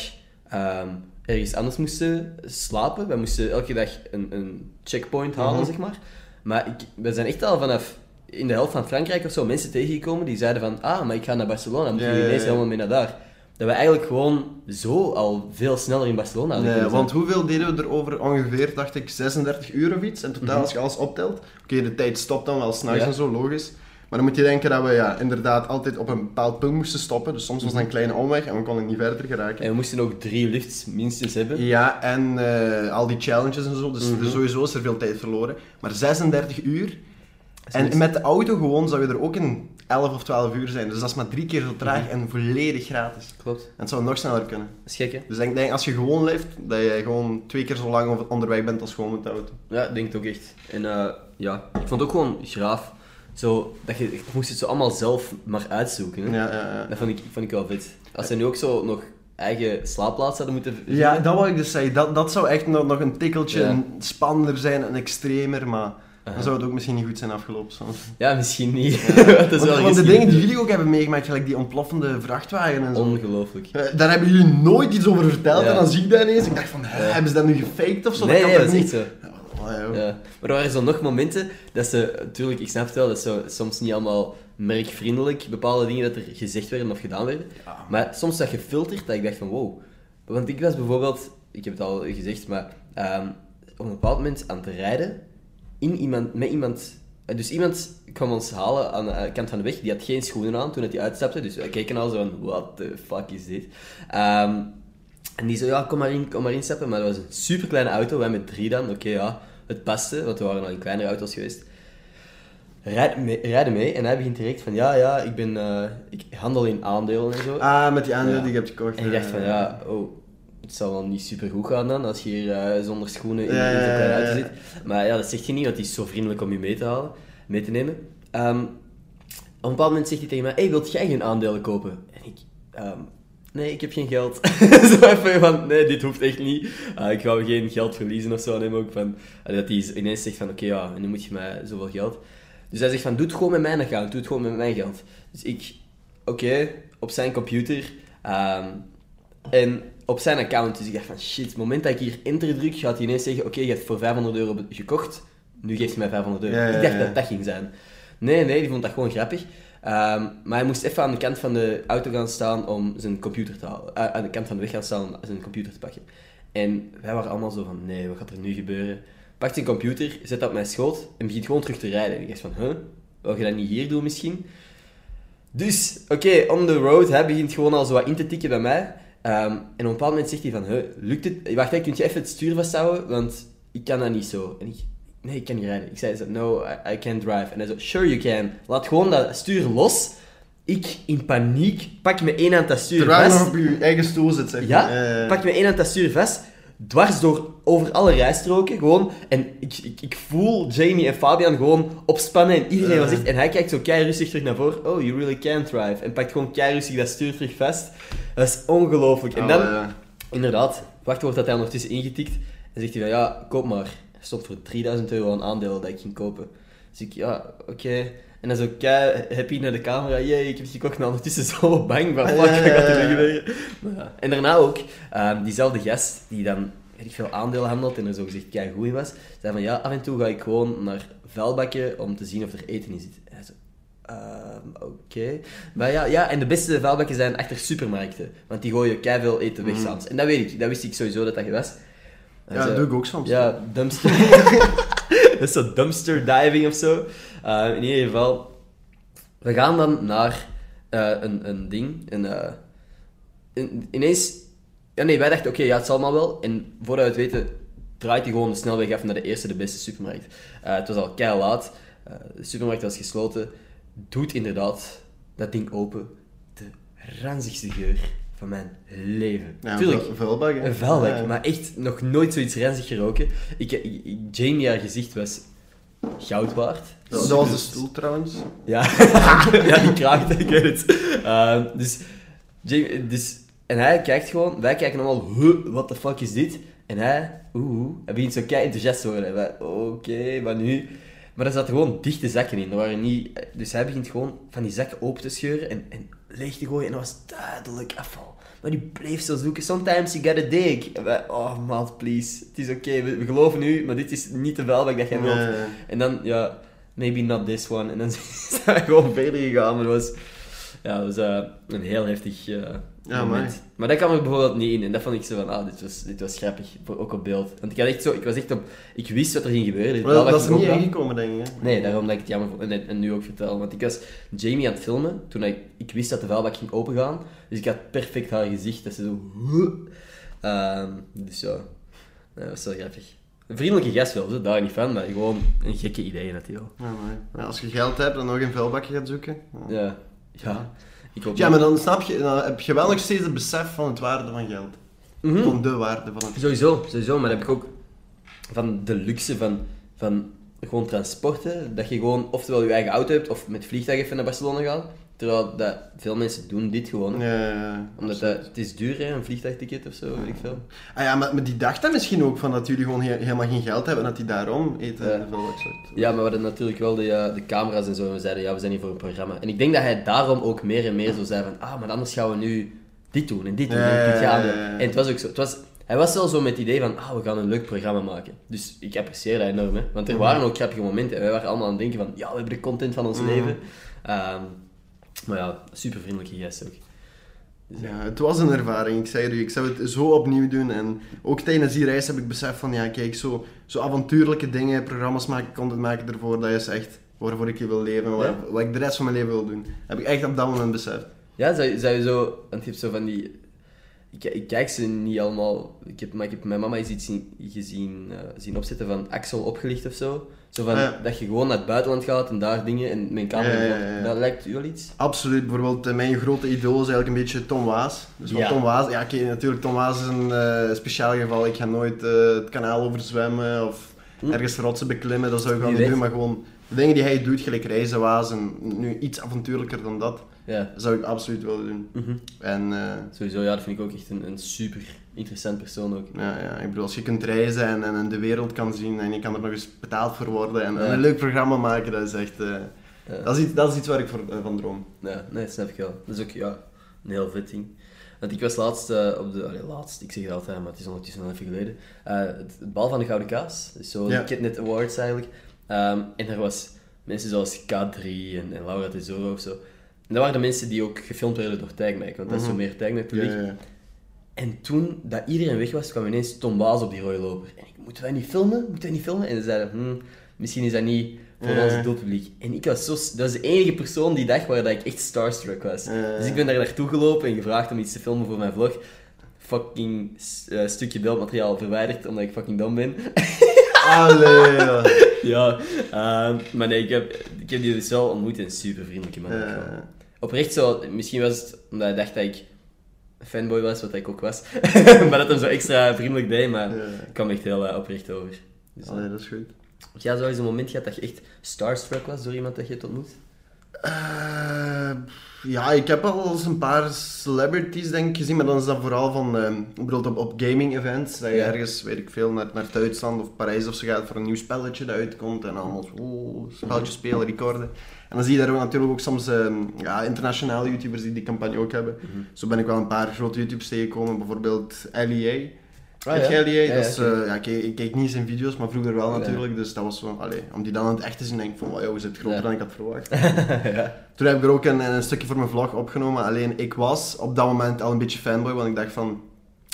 A: ehm, ergens anders moesten slapen. Wij moesten elke dag een, een checkpoint halen,
B: Mhm.
A: zeg maar. Maar ik, we zijn echt al vanaf in de helft van Frankrijk of zo mensen tegengekomen die zeiden van ah, maar ik ga naar Barcelona, dan moet je
B: Ja, ja,
A: ineens
B: ja.
A: helemaal mee naar daar. Dat we eigenlijk gewoon zo al veel sneller in Barcelona hadden
B: Nee, want hoeveel deden we er over? Ongeveer, dacht ik, 36 uur of iets. En totaal,
A: Mhm.
B: als je alles optelt. Oké, de tijd stopt dan wel s'nachts
A: Ja.
B: en zo, logisch. Maar dan moet je denken dat we ja, inderdaad altijd op een bepaald punt moesten stoppen. Dus soms was dat een kleine omweg en we konden niet verder geraken.
A: En we moesten ook drie lifts minstens hebben.
B: Ja, en eh, al die challenges en zo. Dus
A: Mhm.
B: dus sowieso is er veel tijd verloren. Maar 36 uur. En met de auto gewoon zou je er ook in 11 of 12 uur zijn. Dus dat is maar drie keer zo traag en volledig gratis.
A: Klopt.
B: En het zou nog sneller kunnen.
A: Dat is gek, hè?
B: Dus ik denk als je gewoon lift, dat je gewoon twee keer zo lang onderweg bent als gewoon met de auto.
A: Ja, ik denk het ook echt. En eh, ja, ik vond het ook gewoon graaf. Zo, dat je, je moest het zo allemaal zelf maar uitzoeken. Hè?
B: Ja, ja, ja.
A: Dat vond ik, vond ik wel vet. Als ze nu ook zo nog eigen slaapplaats hadden moeten vinden.
B: Ja, dat wou ik dus zeggen. Dat, dat zou echt nog, nog een tikkeltje
A: Ja.
B: spannender zijn en extremer, maar Dan zou het ook misschien niet goed zijn afgelopen soms.
A: Ja, misschien niet.
B: Ja.
A: dat is
B: want,
A: wel
B: want de dingen die jullie ook hebben meegemaakt, gelijk die ontploffende vrachtwagen en zo.
A: Ongelooflijk.
B: Eh, Daar hebben jullie nooit iets over verteld
A: Ja.
B: en dan zie ik dat ineens. Ik dacht van, hè, hebben ze dat nu gefaked of zo?
A: Nee,
B: kan
A: dat is
B: niet?
A: zo.
B: Ja, joh.
A: Ja. Maar er waren zo nog momenten dat ze, natuurlijk, ik snap het wel, dat zo soms niet allemaal merkvriendelijk bepaalde dingen dat er gezegd werden of gedaan werden.
B: Ja.
A: Maar soms dat gefilterd dat ik dacht van wow. Want ik was bijvoorbeeld, ik heb het al gezegd, maar ehm, op een bepaald moment aan het rijden in iemand, met iemand. eh, Dus iemand kwam ons halen aan de kant van de weg, die had geen schoenen aan toen hij uitstapte. Dus wij keken al zo van, what the fuck is dit? Ehm, en die zo, ja, kom maar in, kom maar instappen. Maar dat was een super kleine auto, wij met drie dan. Oké, ja, het paste, want we waren al in kleinere auto's geweest. Rijden mee, rijden mee en hij begint direct van, ja, ja, ik ben, eh, ik handel in aandelen en zo.
B: Ah, met die aandelen
A: Ja.
B: die je hebt gekocht.
A: En ik dacht van, ja, oh, het zal wel niet super goed gaan dan, als je hier eh, zonder schoenen in,
B: Ja,
A: in zo'n
B: ja,
A: kleine
B: ja,
A: auto zit. Maar ja, dat zegt hij niet, want hij is zo vriendelijk om je mee te halen, mee te nemen. Ehm, op een bepaald moment zegt hij tegen mij, hey, wilt jij geen aandelen kopen? En ik, ehm, nee, ik heb geen geld. zo even van, nee, dit hoeft echt niet. Ah, ik ga geen geld verliezen of zo aan hem ook. Van, eh, dat hij ineens zegt van, oké, ja, nu moet je mij zoveel geld. Dus hij zegt van, doe het gewoon met mijn account, doe het gewoon met mijn geld. Dus ik, oké, op zijn computer. ehm, en op zijn account. Dus ik dacht van, shit, het moment dat ik hier enter druk, gaat hij ineens zeggen, oké, je hebt voor 500 euro gekocht, nu geeft hij mij 500 euro.
B: Ja, ja,
A: ik dacht dat dat ging zijn. Nee, nee, die vond dat gewoon grappig. Ehm, maar hij moest even aan de kant van de auto gaan staan om zijn computer te halen. eh, aan de kant van de weg gaan staan om zijn computer te pakken. En wij waren allemaal zo van, nee, wat gaat er nu gebeuren? Pakt zijn computer, zet dat op mijn schoot en begint gewoon terug te rijden. En ik dacht van, huh? Wil je dat niet hier doen misschien? Dus, oké, on the road, hij begint gewoon al zo wat in te tikken bij mij. Ehm, en op een bepaald moment zegt hij van, huh, lukt het? Wacht, hè, kun je even het stuur vasthouden? Want ik kan dat niet zo. En ik, nee, ik kan niet rijden. Ik zei zo, no, I, I can't drive. En hij zo, sure you can. Laat gewoon dat stuur los. Ik, in paniek, pak met één hand dat stuur
B: Terwijl je
A: vast.
B: nog op je eigen stoel zit, zeg
A: Ja.
B: Eh,
A: pak met één hand dat stuur vast, dwars door, over alle rijstroken, gewoon. En ik, ik, ik voel Jamie en Fabian gewoon opspannen en iedereen was echt... En hij kijkt zo kei rustig terug naar voren. Oh, you really can drive. En pakt gewoon kei rustig dat stuur terug vast. Dat is ongelooflijk. En
B: oh,
A: dan,
B: ja.
A: inderdaad, wachtwoord dat hij ondertussen ingetikt. En zegt hij van, ja, koop maar. Stond voor 3000 euro aan aandelen dat ik ging kopen. Dus ik, ja, oké. En dan zo kei happy naar de camera. Jee, ik heb het gekocht. Maar ondertussen zo bang van, fuck, gaat er ja. En daarna ook, ehm, diezelfde gast die dan weet ik veel aandelen handelt en er zo gezegd kei goed in was, zei van ja, af en toe ga ik gewoon naar vuilbakken om te zien of er eten in zit. En hij zo, ehm, oké. Maar ja, ja, en de beste vuilbakken zijn achter supermarkten, want die gooien kei veel eten weg
B: Mm.
A: En dat weet ik, dat wist ik sowieso dat dat je was. En
B: Ja, dat doe ik ook soms.
A: ja, dumpster. dat is zo dumpster diving of zo. Uh, in ieder geval, we gaan dan naar eh, een, een ding. Een, eh, in- ineens. Ja, nee, wij dachten, oké, ja, het zal maar wel. En voordat we het weten, draait hij gewoon de snelweg af naar de eerste, de beste supermarkt. Eh, het was al kei laat. Eh, de supermarkt was gesloten. Doet inderdaad dat ding open. De ranzigste geur van mijn leven.
B: Ja,
A: Tuurlijk,
B: een vuilbak,
A: een vuilbak,
B: Ja.
A: maar echt nog noodie zoiets ranzig geroken. Ik, ik, ik- Jamie, haar gezicht was goud waard.
B: Dat, was de stoel trouwens.
A: Ja, ja die kraakte, ik weet het. Ehm, dus, Jamie, dus, en hij kijkt gewoon, wij kijken allemaal, huh, what the fuck is dit? En hij, oeh, hij begint zo kei enthousiast te worden. Oké, maar nu? Maar er zaten gewoon dichte zakken in. Er waren niet, dus hij begint gewoon van die zak open te scheuren en, en leeg te gooien. En dat was duidelijk afval. Maar die bleef zo zoeken. Sometimes you gotta dig. En wij, oh man, please. Het is oké, we, we geloven u, maar dit is niet de vuilbak dat jij wilt. En dan, ja, maybe not this one. En dan zijn we gewoon verder gegaan. Maar dat was, ja, dat was eh, een heel heftig eh,
B: Ja,
A: moment.
B: amai.
A: Maar dat kwam er bijvoorbeeld niet in. En dat vond ik zo van, ah, dit was, dit was grappig. voor- Ook op beeld. Want ik had echt zo, ik was echt op, ik wist wat er ging gebeuren.
B: Maar dat, dat is er niet ingekomen, denk ik. Hè?
A: Nee, daarom dat ik het jammer vond. En, en nu ook vertel. Want ik was Jamie aan het filmen toen ik, ik wist dat de vuilbak ging opengaan. Dus ik had perfect haar gezicht. Dat ze zo... Ehm, dus ja, dat was wel grappig. Een vriendelijke gast wel, zo, daar niet van. Maar gewoon een gekke idee natuurlijk.
B: Ja, maar, als je geld hebt en nog een vuilbakje gaat zoeken. Ja.
A: Ja, ja. Ik hoop
B: Ja, maar dan snap je, dan heb je wel nog steeds het besef van het waarde van geld.
A: Mhm.
B: Van de waarde van het
A: Sowieso, sowieso. Maar heb ik ook van de luxe van, van gewoon transporten. Dat je gewoon oftewel je eigen auto hebt of met vliegtuig even naar Barcelona gaat. Terwijl dat, veel mensen doen dit gewoon.
B: Ja, ja,
A: Omdat dat, het is duur, hè, een vliegtuigticket of zo, weet ik veel.
B: Ah ja, maar, maar die dachten misschien ook van dat jullie gewoon he- helemaal geen geld hebben en dat die daarom eten
A: Ja.
B: vuilbaksoort.
A: Ja, maar we hadden natuurlijk wel de, de camera's en zo. En we zeiden, ja, we zijn hier voor een programma. En ik denk dat hij daarom ook meer en meer zo zei van, ah, maar anders gaan we nu dit doen en dit doen en dit gaan we.
B: ja.
A: En het was ook zo. Het was, hij was wel zo met het idee van, ah, we gaan een leuk programma maken. Dus ik apprecieer dat enorm, hè. Want er waren ook grappige momenten. En wij waren allemaal aan het denken van, ja, we hebben de content van ons leven. Ehm, maar ja, super vriendelijke gast ook. Dus,
B: Ja, het was een ervaring. Ik zei het u, ik zou het zo opnieuw doen. En ook tijdens die reis heb ik beseft van, ja, kijk, zo, zo avontuurlijke dingen, programma's maken, content maken ervoor, dat is echt waarvoor ik hier wil leven, wat,
A: Ja.
B: wat ik de rest van mijn leven wil doen. Heb ik echt op dat moment beseft.
A: Ja, zou, je- zou je zo... Want je hebt zo van die... Ik, ik kijk ze niet allemaal... Ik heb, maar ik heb mijn mama eens iets zien, gezien, eh, zien opzetten van Axel opgelicht of zo. Zo van,
B: Ah, ja.
A: dat je gewoon naar het buitenland gaat en daar dingen en mijn kamer...
B: Ja, ja, ja.
A: Dat lijkt u wel iets?
B: Absoluut. Bijvoorbeeld, eh, mijn grote idool is eigenlijk een beetje Tom Waas. Dus wat. Tom Waas, ja, oké, natuurlijk, Tom Waas is een eh, speciaal geval. Ik ga nooit het kanaal overzwemmen of
A: Hm.
B: ergens rotsen beklimmen, dat zou ik wel niet doen. Maar gewoon de dingen die hij doet, gelijk reizen, Waas en nu iets avontuurlijker dan dat,
A: Ja.
B: zou ik absoluut willen doen.
A: Mhm.
B: En eh,
A: Sowieso, ja, dat vind ik ook echt een, een super interessant persoon ook.
B: ja, ja, ik bedoel, als je kunt reizen en, en, en de wereld kan zien en je kan er nog eens betaald voor worden en, een leuk programma maken, dat is echt... eh,
A: Ja.
B: dat, is iets, dat is iets waar ik voor, eh, van droom.
A: Ja, nee, dat snap ik wel. Dat is ook ja, een heel vet ding. Want ik was laatst op de... Allee, laatst, ik zeg het altijd, maar het is ondertussen al even geleden. het, het bal van de Gouden Kaas. Dus zo
B: Ja.
A: de Kidnet Awards eigenlijk. Ehm, en er was mensen zoals K3 en, en Laura Tesoro of zo. En dat waren de mensen die ook gefilmd werden door Tagmac, want dat is zo
B: Mhm.
A: meer
B: Ja,
A: publiek.
B: ja, ja.
A: En toen dat iedereen weg was, kwam ineens Tom Baas op die rode loper. En ik, moeten wij niet filmen? Moeten wij niet filmen? En ze zeiden, hm, misschien is dat niet voor
B: Ja.
A: ons doelpubliek. En ik was zo... Dat was de enige persoon die dag waar dat ik echt starstruck was.
B: Ja.
A: Dus ik ben daar naartoe gelopen en gevraagd om iets te filmen voor mijn vlog. Fucking eh, stukje beeldmateriaal verwijderd, omdat ik fucking dom ben.
B: Allee, ja.
A: ja, ehm, maar nee, ik heb, ik heb die dus wel ontmoet en super vriendelijke man. ook
B: Eh.
A: Oprecht zo, misschien was het omdat hij dacht dat ik fanboy was, wat ik ook was. maar dat hem zo extra vriendelijk deed, maar
B: ja.
A: ik kwam echt heel eh, oprecht over. Dus, eh,
B: Allee, dat is goed.
A: heb jij zo eens een moment gehad dat je echt starstruck was door iemand dat je hebt ontmoet?
B: Eh, ja, ik heb al eens een paar celebrities denk ik gezien, maar dan is dat vooral van, eh, bijvoorbeeld op, op gaming events, dat je
A: Ja.
B: ergens, weet ik veel, naar, naar Duitsland of Parijs of zo gaat voor een nieuw spelletje dat uitkomt en allemaal zo, oh, spelletjes spelen, recorden. En dan zie je daar ook natuurlijk ook soms eh, ja, internationale YouTubers die die campagne ook hebben.
A: Mhm.
B: Zo ben ik wel een paar grote YouTubers tegengekomen, bijvoorbeeld LEA.
A: Ah,
B: Ken jij LEA?
A: Ja,
B: dat is, eh, ja, ik, ik kijk niet zijn video's, maar vroeger wel natuurlijk. Dus dat was zo, allee, om die dan in het echt te zien, denk ik van, wow, is het groter dan ik had verwacht.
A: ja.
B: Toen heb ik er ook een, een stukje voor mijn vlog opgenomen. Alleen ik was op dat moment al een beetje fanboy, want ik dacht van,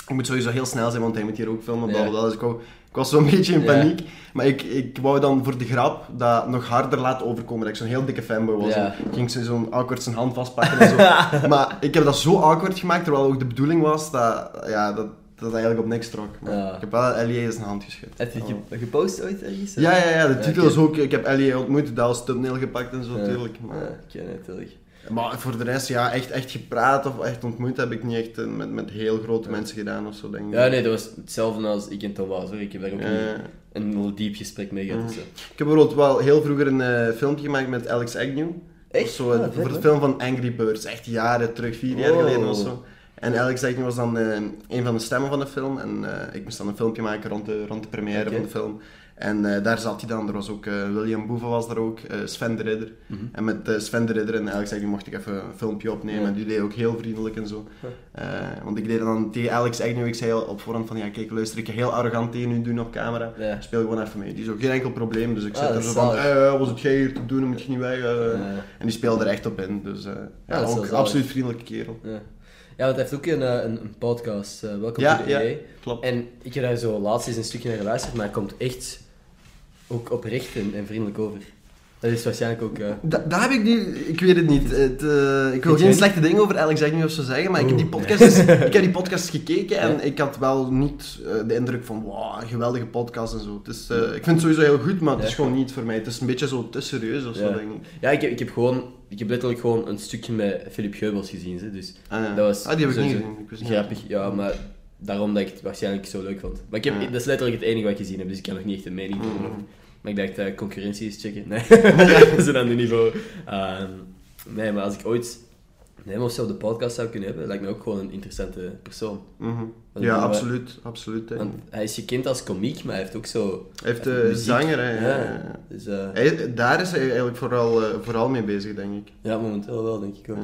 B: ik moet sowieso heel snel zijn, want hij moet hier ook filmen. bla,
A: Ja.
B: bla, bla. Dus ik, wou- ik was zo'n beetje in paniek. Maar ik, ik wou dan voor de grap dat nog harder laten overkomen. Dat ik zo'n heel dikke fanboy was. En ging zo- zo'n awkward zijn hand vastpakken en zo. maar ik heb dat zo awkward gemaakt, terwijl ook de bedoeling was dat ja, dat, dat eigenlijk op niks trok. Maar
A: Ja.
B: Ik heb wel Ellie zijn hand geschud.
A: Heb je ge- gepost ooit ergens?
B: Ja, ja, ja, de titel is ook, ik heb Ellie ontmoet, dat als thumbnail gepakt en zo natuurlijk. Maar...
A: Ja, ik ken het natuurlijk.
B: Maar voor de rest, ja, echt, echt gepraat of echt ontmoet heb ik niet echt eh, met, met heel grote mensen gedaan of zo, denk ik.
A: Ja, nee, dat was hetzelfde als ik en Tom was hoor. Ik heb daar ook een, een heel diep gesprek mee gehad.
B: Mhm. ik heb bijvoorbeeld wel heel vroeger een eh, filmpje gemaakt met Alex Agnew.
A: Echt?
B: Zo,
A: Ah,
B: eh,
A: vet,
B: voor de film van Angry Birds, echt jaren terug, vier jaar
A: Wow.
B: geleden of zo. En Alex Agnew was dan eh, een van de stemmen van de film. En eh, ik moest dan een filmpje maken rond de, rond de première van de film. En eh, daar zat hij dan. Er was ook William Boeven was daar ook, eh, Sven de Ridder.
A: Mhm.
B: En met Sven de Ridder en Alex Agnew mocht ik even een filmpje opnemen.
A: Ja.
B: En die deed ook heel vriendelijk en zo.
A: Ja.
B: Want ik deed dan tegen Alex Agnew, ik zei op voorhand van ja kijk luister, ik ga heel arrogant tegen u doen op camera.
A: Ja.
B: Speel gewoon even mee. Die is ook geen enkel probleem. Dus ik
A: Ah,
B: zet
A: dat
B: er zo van, eh, wat zit jij hier te doen, dan moet je niet weg. En die speelde er echt op in. Dus ja, ook absoluut vriendelijke kerel.
A: Ja. want hij heeft ook een, eh, een, een podcast, eh Welkom
B: Ja,
A: to the
B: ja. Klopt.
A: En ik heb daar zo laatst eens een stukje naar geluisterd, maar hij komt echt ook oprecht en, en vriendelijk over. Dat is waarschijnlijk ook...
B: Da daar heb ik nu, ik weet het niet. Het, eh, ik wil geen slechte dingen over Alex Agnew of zo zeggen, maar ik heb die podcast, eens- ik heb die podcast gekeken en
A: Ja.
B: ik had wel niet eh, de indruk van, wow, een geweldige podcast en zo. Het is, eh, ik vind het sowieso heel goed, maar het
A: Ja.
B: is gewoon niet voor mij. Het is een beetje zo te serieus of zo, denk ik.
A: Ja, ik heb, ik heb gewoon... Ik heb letterlijk gewoon een stukje met Philip Geubels gezien, dus
B: Ah, ja.
A: Dat was
B: ah, die heb ik niet gezien. Ik wist niet.
A: grappig. Ja, maar daarom dat ik het waarschijnlijk zo leuk vond. Maar ik heb,
B: Ja.
A: dat is letterlijk het enige wat ik gezien heb, dus ik kan nog niet echt een mening geven. Maar ik dacht, eh, concurrentie is checken. Nee, dat is een ander niveau. Ehm, Nee, maar als ik ooit hem of zo op de podcast zou kunnen hebben, lijkt me ook gewoon een interessante persoon.
B: Mhm. Ja, absoluut. absoluut
A: Want hij is gekend als komiek, maar hij heeft ook zo...
B: Hij heeft de uh, zanger, hè. Ja. Dus, uh... hij, daar is hij eigenlijk vooral, uh, vooral mee bezig, denk ik.
A: Ja, momenteel wel, denk ik ook.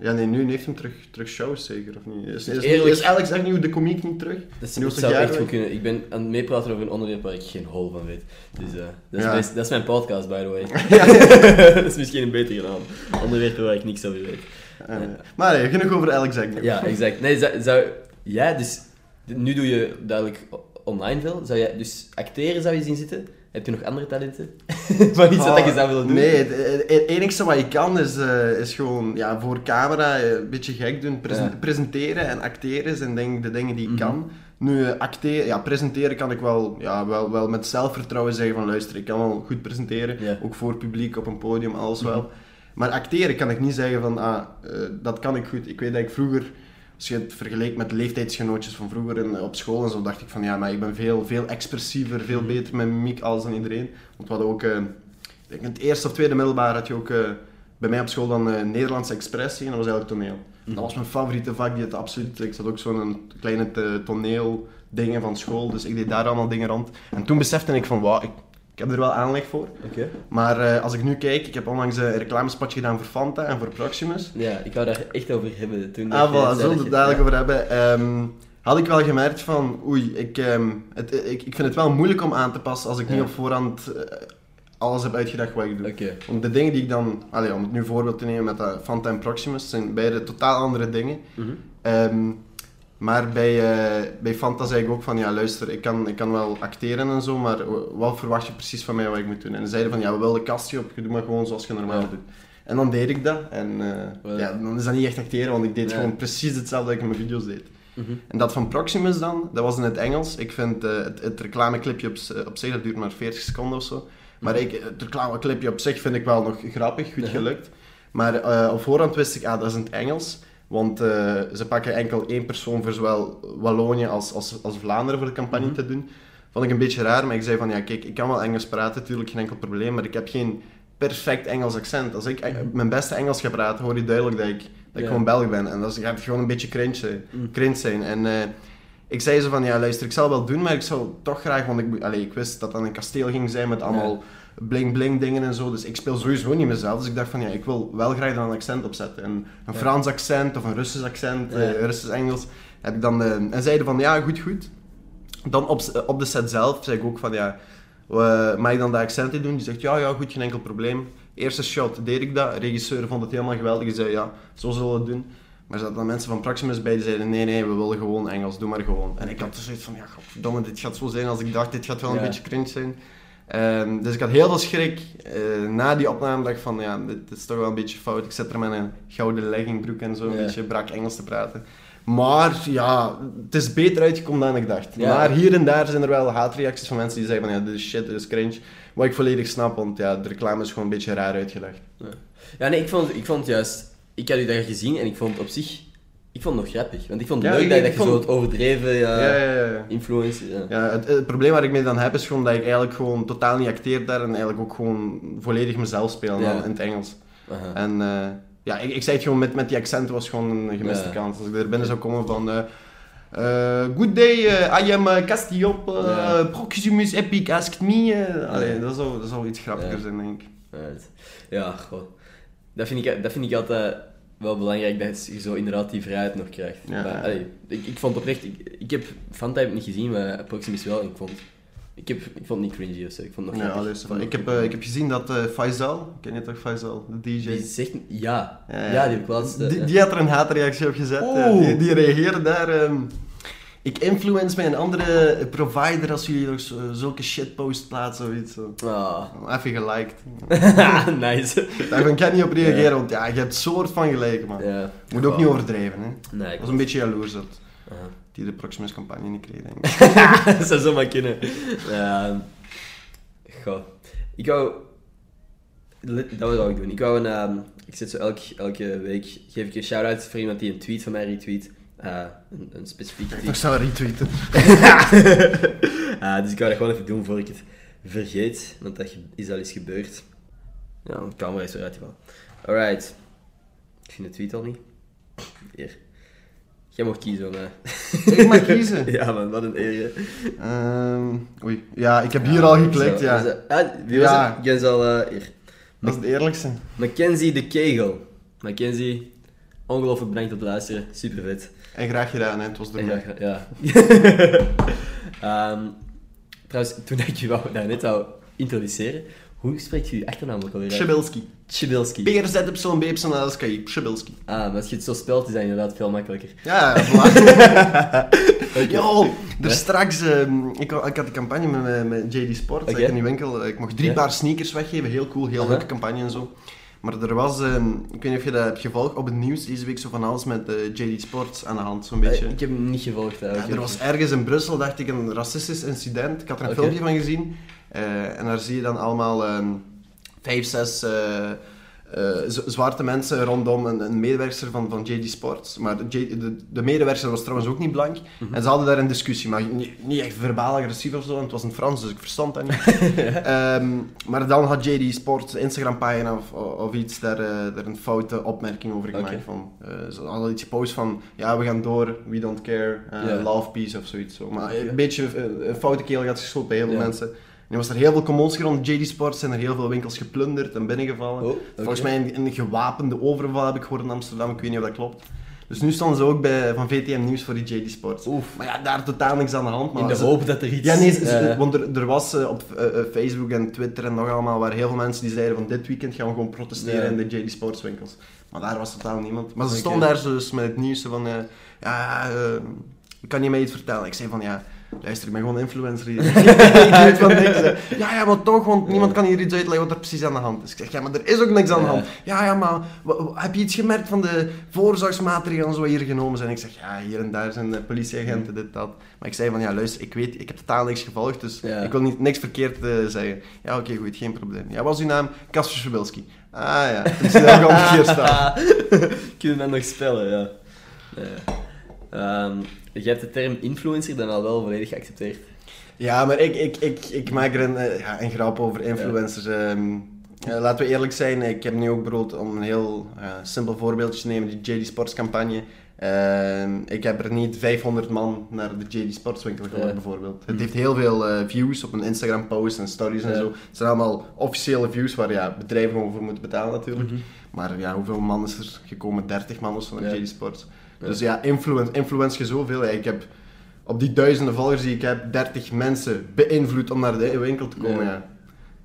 B: ja, nee, nu heeft hij terug, terug shows, zeker, of niet? Is, is, Eerlijk... is Alex Agnew de komiek niet terug?
A: Dat, is, dat zou echt goed kunnen. Ik ben aan het meepraten over een onderwerp waar ik geen hol van weet. Dus dat, is ja. dat is mijn podcast, by the way. dat is misschien een beter gedaan. Onderwerp waar ik niks over weet.
B: Maar nee, genoeg over Alex Agnew.
A: Ja, exact. Nee, zou, zou, ja, dus nu doe je duidelijk online veel. Zou jij dus acteren zou je zien zitten? Heb je nog andere talenten? Van iets oh, dat je zou willen doen?
B: Nee, het, enige wat je kan is, uh, is gewoon ja, voor camera eh, een beetje gek doen. Presenteren en acteren zijn denk de dingen die ik mhm. kan. Nu, acteren, ja, presenteren kan ik wel, ja, wel, wel met zelfvertrouwen zeggen van luister, ik kan wel goed presenteren. Ook voor publiek op een podium, alles wel. Mhm. Maar acteren kan ik niet zeggen van, ah, uh, dat kan ik goed. Ik weet dat ik vroeger, als je het vergelijkt met leeftijdsgenootjes van vroeger in, op school en zo, dacht ik van, ja, maar ik ben veel, veel expressiever, veel mhm. beter met mimiek als dan iedereen. Want we hadden ook, uh, in het eerste of tweede middelbaar had je ook uh, bij mij op school dan Nederlandse expressie en dat was eigenlijk toneel. Mhm. Dat was mijn favoriete vak, die het absoluut, ik zat ook zo'n kleine toneel dingen van school, dus ik deed daar allemaal dingen rond. En toen besefte ik van, wauw, ik ik heb er wel aanleg voor.
A: Okay.
B: Maar uh, als ik nu kijk, ik heb onlangs een reclamespotje gedaan voor Fanta en voor Proximus.
A: Ja, ik wou daar echt over hebben toen.
B: Ah, voilà, zullen we het dadelijk over hebben. Um, had ik wel gemerkt van, oei, ik, um, het, ik, ik vind het wel moeilijk om aan te passen als ik niet op voorhand uh, alles heb uitgedacht wat ik doe.
A: Okay.
B: Want de dingen die ik dan, allez, om het nu voorbeeld te nemen met Fanta en Proximus, zijn beide totaal andere dingen. Mm -hmm. um, maar bij, uh, bij Fanta zei ik ook van, ja luister, ik kan, ik kan wel acteren en zo, maar wat verwacht je precies van mij wat ik moet doen? En ze zeiden van, ja we willen kastje op, je doet maar gewoon zoals je normaal doet. En dan deed ik dat. En uh, ja, dan is dat niet echt acteren, want ik deed gewoon precies hetzelfde dat ik in mijn video's deed. Mm -hmm. En dat van Proximus dan, dat was in het Engels. Ik vind uh, het, het reclameclipje op, op zich, dat duurt maar 40 seconden of zo. Maar ik, het reclameclipje op zich vind ik wel nog grappig, goed gelukt. Maar op voorhand wist ik, ah, dat is in het Engels. Want uh, ze pakken enkel één persoon voor zowel Wallonië als, als, als Vlaanderen voor de campagne mm -hmm. te doen. Vond ik een beetje raar, maar ik zei van ja, kijk, ik kan wel Engels praten, natuurlijk geen enkel probleem, maar ik heb geen perfect Engels accent. Als ik e- mhm. mijn beste Engels ga praten, hoor je duidelijk dat ik, dat ik yeah. gewoon Belg ben. En dat gaat gewoon een beetje cringe zijn. Mm. Cringe zijn. En uh, ik zei ze van ja, luister, ik zal wel doen, maar ik zou toch graag, want ik, allez, ik wist dat dat een kasteel ging zijn met allemaal. Yeah bling bling dingen en zo. Dus ik speel sowieso niet mezelf. Dus ik dacht van ja, ik wil wel graag dan een accent opzetten. En een Frans accent of een Russisch accent, uh, Russisch Engels. Heb ik dan, uh, en zeiden van ja, goed, goed. Dan op, op de set zelf zei ik ook van ja, uh, mag ik dan de accenten doen? Die zegt ja, ja, goed, geen enkel probleem. Eerste shot deed ik dat. De regisseur vond het helemaal geweldig. Die zei ja, zo zullen we het doen. Maar er zaten dan mensen van Proximus bij die zeiden nee, nee, we willen gewoon Engels, doe maar gewoon. En ik had dus zoiets van ja, godverdomme, dit gaat zo zijn als ik dacht, dit gaat wel een beetje cringe zijn. Um, dus ik had heel veel schrik. Uh, na die opname dacht van, ja, dit, dit, is toch wel een beetje fout. Ik zet er met een gouden leggingbroek en zo, een beetje brak Engels te praten. Maar ja, het is beter uitgekomen dan ik dacht. Maar hier en daar zijn er wel haatreacties van mensen die zeggen van, ja, dit is shit, dit is cringe. Wat ik volledig snap, want ja, de reclame is gewoon een beetje raar uitgelegd.
A: Ja, ja nee, ik vond, ik vond juist... Ik had u daar gezien en ik vond op zich ik vond het nog grappig, want ik vond het leuk dat, je zo het overdreven ja, ja, ja, influence...
B: Ja. Het, het, probleem waar ik mee dan heb is gewoon dat ik eigenlijk gewoon totaal niet acteer daar en eigenlijk ook gewoon volledig mezelf speel in het Engels. En uh, ja, ik, ik zei het gewoon met, met die accent was gewoon een gemiste kans. Als ik er binnen zou komen van... Uh, uh, good day, uh, I am uh, Castiop, Proximus Epic asked me. Allee, dat, zou, dat zou iets grappiger zijn, denk ik.
A: Ja. Dat vind ik, dat vind ik altijd wel belangrijk dat je zo inderdaad die vrijheid nog krijgt. Ja. Maar, allee, ik, ik vond oprecht, ik, ik heb Fanta niet gezien, maar Proximus wel. En ik vond, ik, heb, ik vond het niet cringy of zo. Ik vond nog
B: ja, ik, heb, uh, ik heb gezien dat uh, Faisal, ken je toch Faisal, de DJ?
A: Die zegt, ja, ja, ja die heb ik wel
B: die, die, had er een haatreactie op gezet. Die, die reageerde daar. Um, ik influence bij een andere provider als jullie nog zulke shitpost plaatsen of iets.
A: Oh.
B: Even geliked.
A: nice.
B: Daar kan ik niet op reageren, ja. want ja, je hebt soort van gelijk, man. Ja. Moet ook niet overdrijven, hè.
A: Nee,
B: ik was een beetje jaloers dat uh -huh. die de Proximus campagne niet kreeg, denk
A: ik. dat zou zomaar kunnen. Ja. Goh. Ik wou... Dat wil ik doen. Ik wou een... Um, ik zit zo elk, elke week... Geef ik een shout-out voor iemand die een tweet van mij retweet. Uh, een, een specifieke.
B: Ik zou retweeten.
A: uh, dus ik ga dat gewoon even doen voor ik het vergeet. Want dat is al eens gebeurd. Ja, de camera is eruit gevallen. Alright. Ik vind de tweet al niet. Hier. Jij mag kiezen mij.
B: Ik mag kiezen.
A: ja man, wat een eer.
B: Ehm, oei. Ja, ik heb hier al geklikt,
A: Zo,
B: ja.
A: eh, ah, wie was
B: Ja.
A: het? Jij zal... eh, hier.
B: Dat is het eerlijkste.
A: Mackenzie de Kegel. Mackenzie, ongelooflijk bedankt te luisteren. Super vet.
B: En graag gedaan, hè. Het was mij.
A: ja. Ehm, trouwens, toen ik je wou, nou, net wou introduceren, hoe spreekt je je achternaam ook alweer uit?
B: Pszebilski.
A: Chibilski.
B: Peer Z op zo'n beep zo'n LSKI. Pszebilski.
A: Ah, maar als je het zo spelt, is dat inderdaad veel makkelijker.
B: Ja, voilà.
A: Oké.
B: Yo, er
A: Ja?
B: straks, ehm, ik, ik had een campagne met, met, JD Sport,
A: Oké.
B: ik in die winkel. Ik mocht drie
A: Ja.
B: paar sneakers weggeven, heel cool, heel leuke campagne en zo. Maar er was, ehm, ik weet niet of je dat hebt gevolgd, op het nieuws deze week zo van alles met eh, JD Sport aan de hand, zo'n beetje.
A: Eh, ik heb hem niet gevolgd.
B: Ja,
A: eigenlijk.
B: er was ergens in Brussel, dacht ik, een racistisch incident. Ik had er een filmpje van gezien. Eh, en daar zie je dan allemaal ehm, vijf, zes z- zwarte mensen rondom een, een medewerker van, van JD Sports. Maar de, de, de medewerker was trouwens ook niet blank.
A: Mhm.
B: En ze hadden daar een discussie, maar niet, niet echt verbaal agressief of zo. En het was in Frans, dus ik verstond dat niet. Ehm, maar dan had JD Sports, Instagram-pagina of, of iets, daar, eh, daar een foute opmerking over gemaakt. Van, eh, ze hadden iets gepost van, ja, we gaan door, we don't care, love peace of zoiets. Zo. Maar een beetje een foute keel gaat geschoten bij heel veel mensen. Er was er heel veel commotie rond JD Sports, zijn er heel veel winkels geplunderd en binnengevallen.
A: Oh.
B: Volgens mij een, een gewapende overval heb ik gehoord in Amsterdam, ik weet niet of dat klopt. Dus nu stonden ze ook bij, van VTM Nieuws voor die JD Sports.
A: Oef.
B: Maar ja, daar totaal niks aan de hand. Maar
A: In de
B: ze-
A: hoop dat er iets...
B: ja, nee, ze- ze- want er, er was eh, op eh, eh, Facebook en Twitter en nog allemaal, waren heel veel mensen die zeiden van dit weekend gaan we gewoon protesteren in de JD Sports winkels. Maar daar was totaal niemand. Maar ze stonden daar dus met het nieuws van, ja, ik kan je mij iets vertellen? Ik zei van, ja, luister, ik ben gewoon influencer hier. ik weet van niks. hè. Ja, ja, maar toch, want niemand kan hier iets uitleggen wat er precies aan de hand is. Ik zeg, ja, maar er is ook niks aan de hand. Ja, ja, maar heb je iets gemerkt van de voorzorgsmaatregelen zo hier genomen zijn? Ik zeg, ja, hier en daar zijn de politieagenten, dit, dat. Maar ik zei van, ja, luister, ik weet, ik heb totaal niks gevolgd, dus
A: Ja.
B: ik wil niet, niks verkeerd eh, zeggen. Ja, oké, goed, geen probleem. Ja, wat was uw naam? Kasper. Ah ja, ik zie dat gewoon verkeerd staan.
A: Kunnen we nog spellen, ja. Ehm, je hebt de term influencer dan al wel volledig geaccepteerd.
B: Ja, maar ik, ik, ik, ik maak er een, eh, ja, een grap over influencers. Ehm, eh, laten we eerlijk zijn, ik heb nu ook bijvoorbeeld, om een heel eh, simpel voorbeeldje te nemen, die JD Sports campagne. Ehm, ik heb er niet 500 man naar de JD Sports winkel gehoord,
A: Ja.
B: bijvoorbeeld. Het heeft heel veel eh, views op een Instagram post en stories en zo. Het zijn allemaal officiële views waar ja, bedrijven gewoon voor moeten betalen natuurlijk. Maar ja, hoeveel man is er gekomen? 30 man of zo naar. JD Sports. Dus ja, influence, influence je zoveel. Ja, ik heb op die duizenden volgers die ik heb, 30 mensen beïnvloed om naar de winkel te komen.
A: Ja.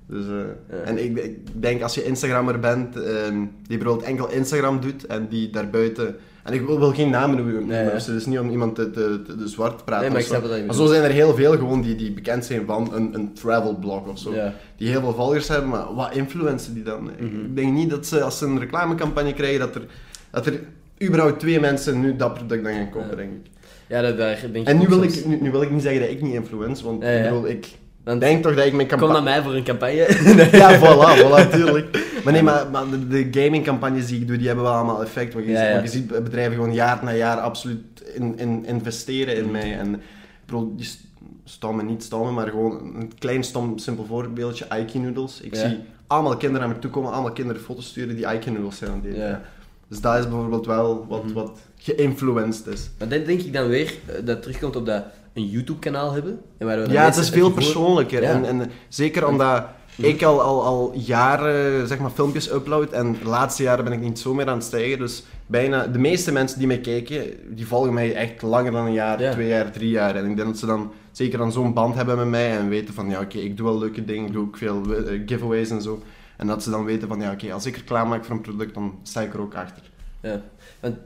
B: Dus, eh,
A: Ja.
B: En ik, ik denk als je Instagrammer bent, ehm, die bijvoorbeeld enkel Instagram doet en die daarbuiten. En ik wil, wil geen namen noemen,
A: Nee, ja.
B: dus het is niet om iemand te, te, te- te zwart te praten.
A: Nee, maar ik
B: zo. Maar zijn er heel veel gewoon die, die bekend zijn van een, een travel blog of zo
A: Ja.
B: die heel veel volgers hebben, maar wat influencen die dan?
A: Mhm.
B: Ik denk niet dat ze, als ze een reclamecampagne krijgen, dat er, dat er überhaupt twee mensen nu dat product dan gaan kopen, denk ik.
A: Ja, dat, daar denk ik
B: En nu wil,
A: soms.
B: ik, nu, nu wil ik niet zeggen dat ik niet influence, want ik, bedoel, ik
A: Dan
B: denk toch dat ik mijn
A: Kom naar
B: campagne...
A: mij voor een campagne.
B: Ja, voilà, voilà, tuurlijk. Maar nee, maar, maar de, de gamingcampagnes die ik doe, die hebben wel allemaal effect. Want je,
A: Ja,
B: ziet-
A: ja.
B: want je ziet bedrijven gewoon jaar na jaar absoluut in, in, investeren in mij. En ik bedoel, die st- stomme, niet stomme, maar gewoon een klein stom, simpel voorbeeldje, Ike Noodles. Ik
A: Ja.
B: zie allemaal kinderen naar me toe komen, allemaal kinderen foto's sturen die Ike Noodles zijn aan het eten. Dus dat is bijvoorbeeld wel wat,
A: Mhm.
B: wat geïnfluenced is.
A: Maar dat denk ik dan weer, eh, dat terugkomt op dat een YouTube-kanaal hebben. En waar we dan
B: Ja, het is veel persoonlijker.
A: Ja.
B: En, en zeker omdat ik al, al, al jaren zeg maar, filmpjes upload en de laatste jaren ben ik niet zo meer aan het stijgen. Dus bijna de meeste mensen die mij kijken, die volgen mij echt langer dan een jaar,
A: Ja.
B: twee jaar, drie jaar. En ik denk dat ze dan zeker dan zo'n band hebben met mij en weten van ja, oké, ik doe wel leuke dingen, ik doe ook veel eh, giveaways en zo. En dat ze dan weten van ja, oké, als ik reclame maak voor een product, dan sta ik er ook achter.
A: Ja, want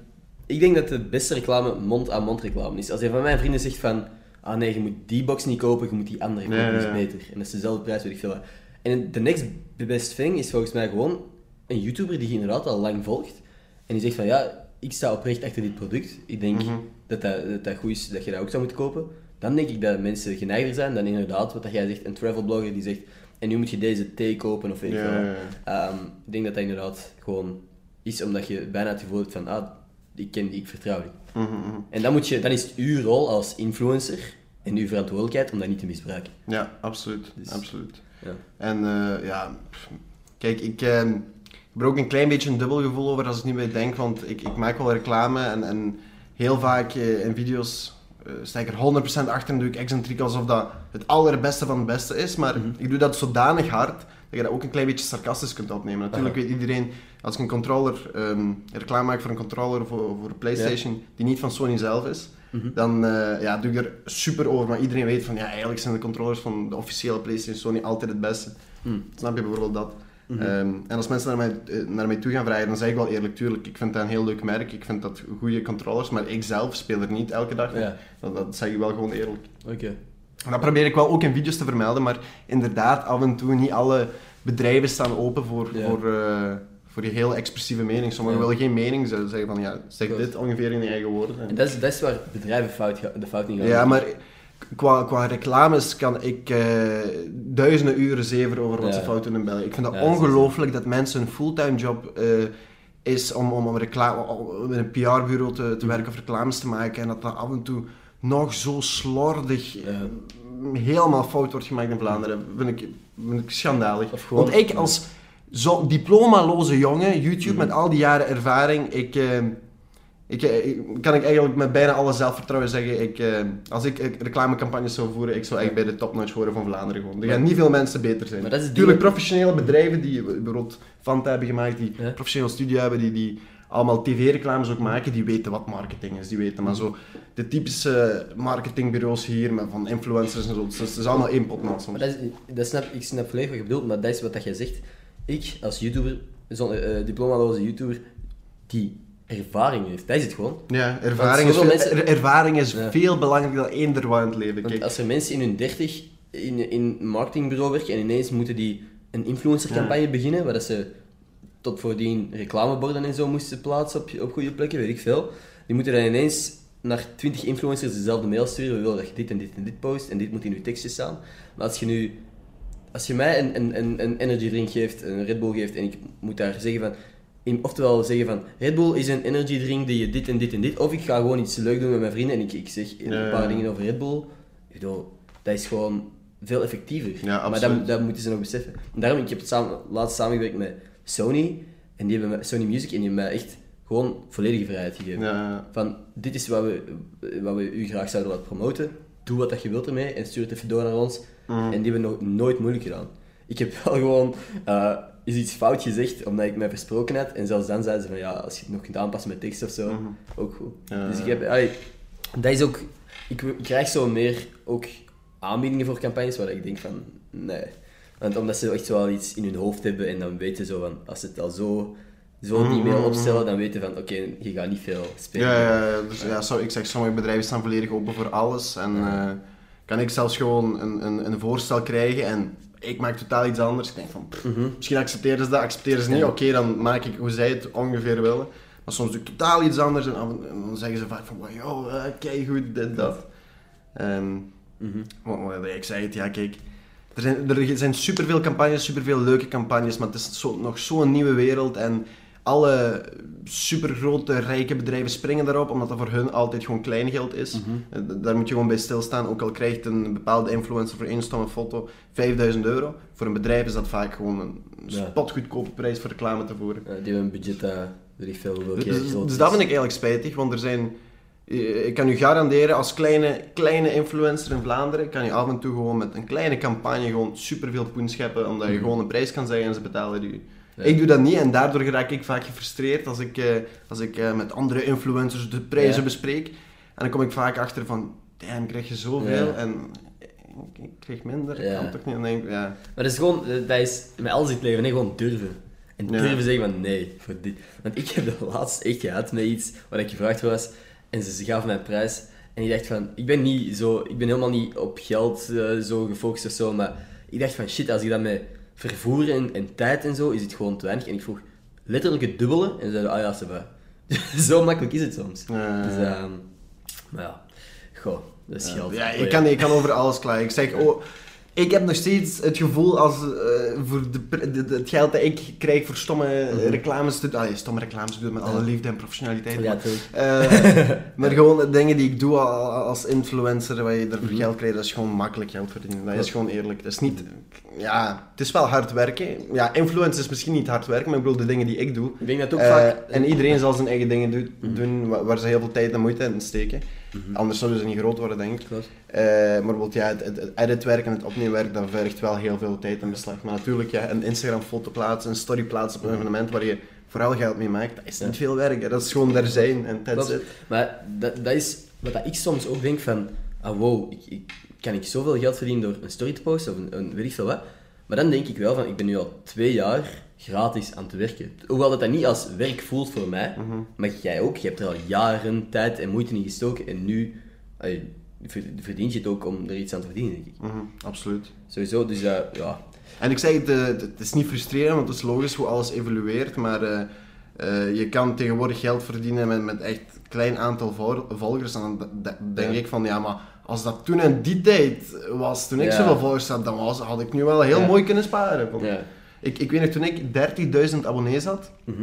A: ik denk dat de beste reclame mond-aan-mond reclame is. Als een van mijn vrienden zegt van, ah nee, je moet die box niet kopen, je moet die andere kopen,
B: Ja, ja,
A: dat
B: ja.
A: is beter. En dat is dezelfde prijs, weet ik veel. En de next best thing is volgens mij gewoon een YouTuber die je inderdaad al lang volgt. En die zegt van, ja, ik sta oprecht achter dit product. Ik denk
B: Mhm.
A: dat, dat, dat dat goed is, dat je dat ook zou moeten kopen. Dan denk ik dat mensen geneigder zijn dan inderdaad, wat dat jij zegt, een travel blogger die zegt, en nu moet je deze thee kopen of weet ik
B: Ja.
A: Ehm, ik denk dat dat inderdaad gewoon is omdat je bijna het gevoel hebt van, ah, ik ken die, ik vertrouw die.
B: Mhm, mhm.
A: En dan, moet je, dan is het uw rol als influencer en uw verantwoordelijkheid om dat niet te misbruiken.
B: Ja, absoluut.
A: Dus-
B: absoluut.
A: Ja.
B: En eh, ja, kijk, ik, ehm, heb er ook een klein beetje een dubbel gevoel over als ik nu bij denk, want ik, ik maak wel reclame en, en heel vaak eh, in video's uh, sta ik er 100% achter en doe ik excentriek alsof dat het allerbeste van het beste is, maar
A: Mhm.
B: ik doe dat zodanig hard dat je dat ook een klein beetje sarcastisch kunt opnemen. Natuurlijk weet iedereen, als ik een controller, ehm, reclame maak voor een controller voor, voor Playstation, die niet van Sony zelf is,
A: Mhm.
B: dan eh, ja, doe ik er super over. Maar iedereen weet van, ja, eigenlijk zijn de controllers van de officiële PlayStation Sony altijd het beste.
A: Mm.
B: Snap je bijvoorbeeld dat?
A: Mhm.
B: Ehm, en als mensen naar mij, eh, naar mij toe gaan vragen, dan zeg ik wel eerlijk, tuurlijk, ik vind dat een heel leuk merk, ik vind dat goede controllers, maar ik zelf speel er niet elke dag.
A: Ja,
B: Dat, dat zeg ik wel gewoon eerlijk.
A: oké.
B: En dat probeer ik wel ook in video's te vermelden, maar inderdaad, af en toe, niet alle bedrijven staan open voor,
A: Ja.
B: voor, eh, voor je heel expressieve mening. Sommigen
A: Ja.
B: willen geen mening, ze zeggen van, ja, zeg dit ongeveer in je eigen woorden.
A: En dat is, dat is waar bedrijven fout de fout in gaan.
B: Ja, maar qua, qua reclames kan ik eh, duizenden uren zeveren over wat ze fout doen in België. Ik vind dat ongelooflijk dat mensen een fulltime job eh, is om, om, om reclame, om met een PR-bureau te, te werken of reclames te maken en dat dat af en toe nog zo slordig eh, helemaal fout wordt gemaakt in Vlaanderen. Vind ik, vind ik schandalig.
A: Gewoon-
B: Want ik als zo diplomaloze jongen, YouTube
A: Mhm.
B: met al die jaren ervaring, ik, eh, ik, eh, ik- kan ik eigenlijk met bijna alle zelfvertrouwen zeggen, ik, eh, als ik eh, reclamecampagnes zou voeren, ik zou eigenlijk bij de topnotch horen van Vlaanderen gewoon. Er gaan niet veel mensen beter zijn.
A: Maar dat is het
B: Tuurlijk, professionele bedrijven die bijvoorbeeld Fanta hebben gemaakt, die
A: Ja.
B: professioneel studio hebben, die, die allemaal tv-reclames ook maken, die weten wat marketing is. Die weten, maar zo de typische marketingbureaus hier, met van influencers en zo, het is, het is allemaal één pot nat soms.
A: Maar dat is, dat snap, ik snap volledig wat je bedoelt, maar dat is wat dat jij zegt. Ik, als YouTuber, zo'n diplomaloze YouTuber, die ervaring heeft, dat is het gewoon.
B: Ja, ervaring is, veel,
A: mensen-
B: er- ervaring is
A: Ja.
B: veel belangrijker dan eender in het leven.
A: Want
B: Kijk,
A: als er mensen in hun 30 in, in een marketingbureau werken en ineens moeten die een influencercampagne beginnen, waar dat ze tot voordien reclameborden en zo moesten plaatsen op, op goede plekken, weet ik veel. Die moeten dan ineens naar 20 influencers dezelfde mail sturen. We willen dat je dit en dit en dit post en dit moet in je tekstje staan. Maar als je nu, als je mij een, een, een, een energy drink geeft, een Red Bull geeft en ik moet daar zeggen van, in, oftewel zeggen van, Red Bull is een energy drink die je dit en dit en dit, of ik ga gewoon iets leuk doen met mijn vrienden en ik, ik zeg een
B: Ja,
A: paar
B: ja.
A: dingen over Red Bull. Ik bedoel, dat is gewoon veel effectiever.
B: Ja,
A: maar dat, dat moeten ze nog beseffen. En daarom, ik heb het samen, laatst samengewerkt met Sony, en die hebben Sony Music, en die hebben mij echt gewoon volledige vrijheid gegeven. Van, dit is wat we, wat we u graag zouden laten promoten. Doe wat dat je wilt ermee en stuur het even door naar ons.
B: Mhm.
A: En die hebben nog nooit moeilijk gedaan. Ik heb wel gewoon eh, is iets fout gezegd, omdat ik mij versproken had. En zelfs dan zeiden ze van, ja, als je het nog kunt aanpassen met tekst of zo,
B: Mhm.
A: ook goed. Dus ik heb, allee, dat is ook, ik, ik krijg zo meer ook aanbiedingen voor campagnes waar ik denk van, nee. Want omdat ze echt zo al iets in hun hoofd hebben en dan weten ze zo van, als ze het al zo, zo een e-mail
B: Mhm.
A: opstellen, dan weten van, oké, je gaat niet veel spelen.
B: Ja, ja, ja, dus ja, zo, ik zeg, sommige bedrijven staan volledig open voor alles. En eh, kan ik zelfs gewoon een, een, een voorstel krijgen en ik maak totaal iets anders. Ik denk van, pff,
A: Mhm.
B: misschien accepteren ze dat, accepteren ze niet. Oké, dan maak ik hoe zij het ongeveer willen. Maar soms doe ik totaal iets anders en, dan zeggen ze vaak van, wow, yo, eh, kijk goed, dit, dat. Wat- wat ik zei het, ja, kijk. Er zijn, er zijn superveel campagnes, superveel leuke campagnes, maar het is zo, nog zo'n nieuwe wereld en alle supergrote, rijke bedrijven springen daarop, omdat dat voor hun altijd gewoon klein geld is.
A: Mhm.
B: Eh, Daar moet je gewoon bij stilstaan, ook al krijgt een bepaalde influencer voor één stomme foto 5000 euro. Voor een bedrijf is dat vaak gewoon een
A: Ja.
B: spotgoedkope prijs voor reclame te voeren.
A: Ja, die hebben een budget weet ik veel, hoeveel
B: Dus, dus- dus dat vind ik eigenlijk spijtig, want er zijn... eh, Ik kan u garanderen, als kleine, kleine influencer in Vlaanderen, kan je af en toe gewoon met een kleine campagne gewoon superveel poen scheppen, omdat je
A: Mhm.
B: gewoon een prijs kan zeggen en ze betalen u.
A: Ja.
B: Ik doe dat niet en daardoor raak ik vaak gefrustreerd als ik, eh, als ik eh, met andere influencers de prijzen
A: Ja.
B: bespreek. En dan kom ik vaak achter van, damn, krijg je zoveel
A: Ja.
B: en ik, ik krijg minder. Ik kan toch niet... En denk, ik, ja.
A: Maar dat is gewoon, eh, dat is met alles in het leven, hè, gewoon durven. En durven zeggen van nee, voor dit. Want ik heb de laatst echt gehad met iets waar ik gevraagd was en ze, gaven mij een prijs. En ik dacht van, ik ben niet zo, ik ben helemaal niet op geld zo gefocust of zo, maar ik dacht van shit, als ik dat met vervoer en, en tijd en zo, is het gewoon te weinig. En ik vroeg letterlijk het dubbele en ze zeiden, ah ja, ze va. zo makkelijk is het soms.
B: Ja.
A: Dus, ehm, maar ja, goh, dat is geld.
B: Ja, ik kan, ik kan over alles klagen. Ik zeg, oh, ik heb nog steeds het gevoel als uh, voor de, de, het geld dat ik krijg voor stomme mm -hmm. reclames te doen. Allee, stomme reclames doen met alle liefde en professionaliteit.
A: Ja,
B: maar, uh, maar gewoon dingen die ik doe als influencer, waar je ervoor mm -hmm. geld krijgt, dat is gewoon makkelijk geld verdienen. Dat is gewoon eerlijk. Dat is niet... Ja, het is wel hard werken. Ja, influencer is misschien niet hard werken, maar ik bedoel de dingen die ik doe.
A: Ik denk dat ook vaak...
B: En iedereen zal zijn eigen dingen do doen waar ze heel veel tijd en moeite in steken. Mm-hmm. Anders zouden ze niet groot worden, denk ik. Uh, maar bijvoorbeeld, ja, het, het editwerk en het opneemwerk, dat vergt wel heel veel tijd en beslag. Maar natuurlijk, ja, een Instagram-foto plaatsen, een story plaatsen op een evenement waar je vooral geld mee maakt, dat is niet veel werk. Hè. Dat is gewoon er zijn en that's it.
A: Maar dat, dat is wat ik soms ook denk van, ah wow, ik, ik, kan ik zoveel geld verdienen door een story te posten of een, een weet ik veel wat. Maar dan denk ik wel van, ik ben nu al twee jaar gratis aan te werken. Hoewel dat, dat niet als werk voelt voor mij,
B: Mhm.
A: maar jij ook. Je hebt er al jaren tijd en moeite in gestoken en nu allee, verdient je het ook om er iets aan te verdienen, denk ik.
B: Mhm, absoluut.
A: Sowieso, dus uh, ja.
B: En ik zeg, het, uh, het is niet frustrerend, want het is logisch hoe alles evolueert, maar uh, je kan tegenwoordig geld verdienen met, met echt een klein aantal volgers. En dan denk ja. ik van, ja, maar als dat toen in die tijd was, toen ik ja. zoveel volgers had, dan was, had ik nu wel heel
A: Ja.
B: mooi kunnen sparen. Want. Ik, ik weet nog, toen ik 30.000 abonnees had,
A: Mhm.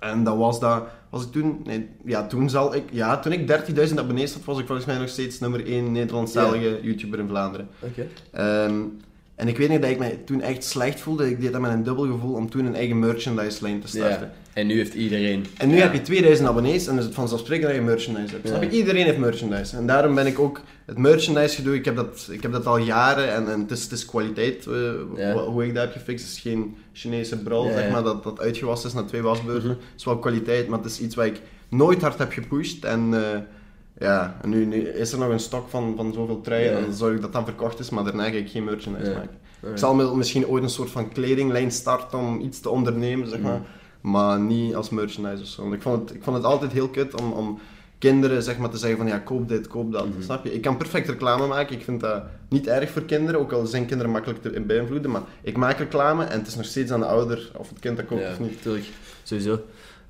B: en dat was dat, was ik toen, nee, ja, toen zal ik, ja, toen ik 30.000 abonnees had, was ik volgens mij nog steeds nummer 1 Nederlandstalige YouTuber in Vlaanderen.
A: Oké.
B: Ehm, en ik weet niet dat ik mij toen echt slecht voelde. Ik deed dat met een dubbel gevoel om toen een eigen merchandise lijn te starten.
A: En nu heeft iedereen...
B: En nu
A: Ja.
B: heb je 2000 abonnees en is het vanzelfsprekend dat je merchandise hebt.
A: Ja.
B: Snap je? Iedereen heeft merchandise. En daarom ben ik ook het merchandise gedoe. Ik heb dat, ik heb dat al jaren en, en het, is, het is kwaliteit eh,
A: Ja.
B: hoe ik dat heb gefixt. Het is geen Chinese brol,
A: Ja,
B: zeg
A: ja.
B: maar, dat, dat uitgewassen is na twee wasbeurten.
A: Mhm.
B: Het is wel kwaliteit, maar het is iets wat ik nooit hard heb gepusht. En eh, ja, en nu, nu is er nog een stok van, van zoveel truien
A: Ja.
B: en dan zorg ik dat dat verkocht is, maar daarna ga ik geen merchandise
A: Ja.
B: maken.
A: Ja.
B: Ik zal misschien ooit een soort van kledinglijn starten om iets te ondernemen, zeg maar.
A: Mhm.
B: Maar niet als merchandise of zo. Want ik vond het, ik vond het altijd heel kut om, om kinderen zeg maar, te zeggen van ja, koop dit, koop dat.
A: Mhm.
B: Snap je? Ik kan perfect reclame maken. Ik vind dat niet erg voor kinderen, ook al zijn kinderen makkelijk te beïnvloeden. Maar ik maak reclame en het is nog steeds aan de ouder of het kind dat koopt
A: Ja,
B: of niet.
A: Sowieso.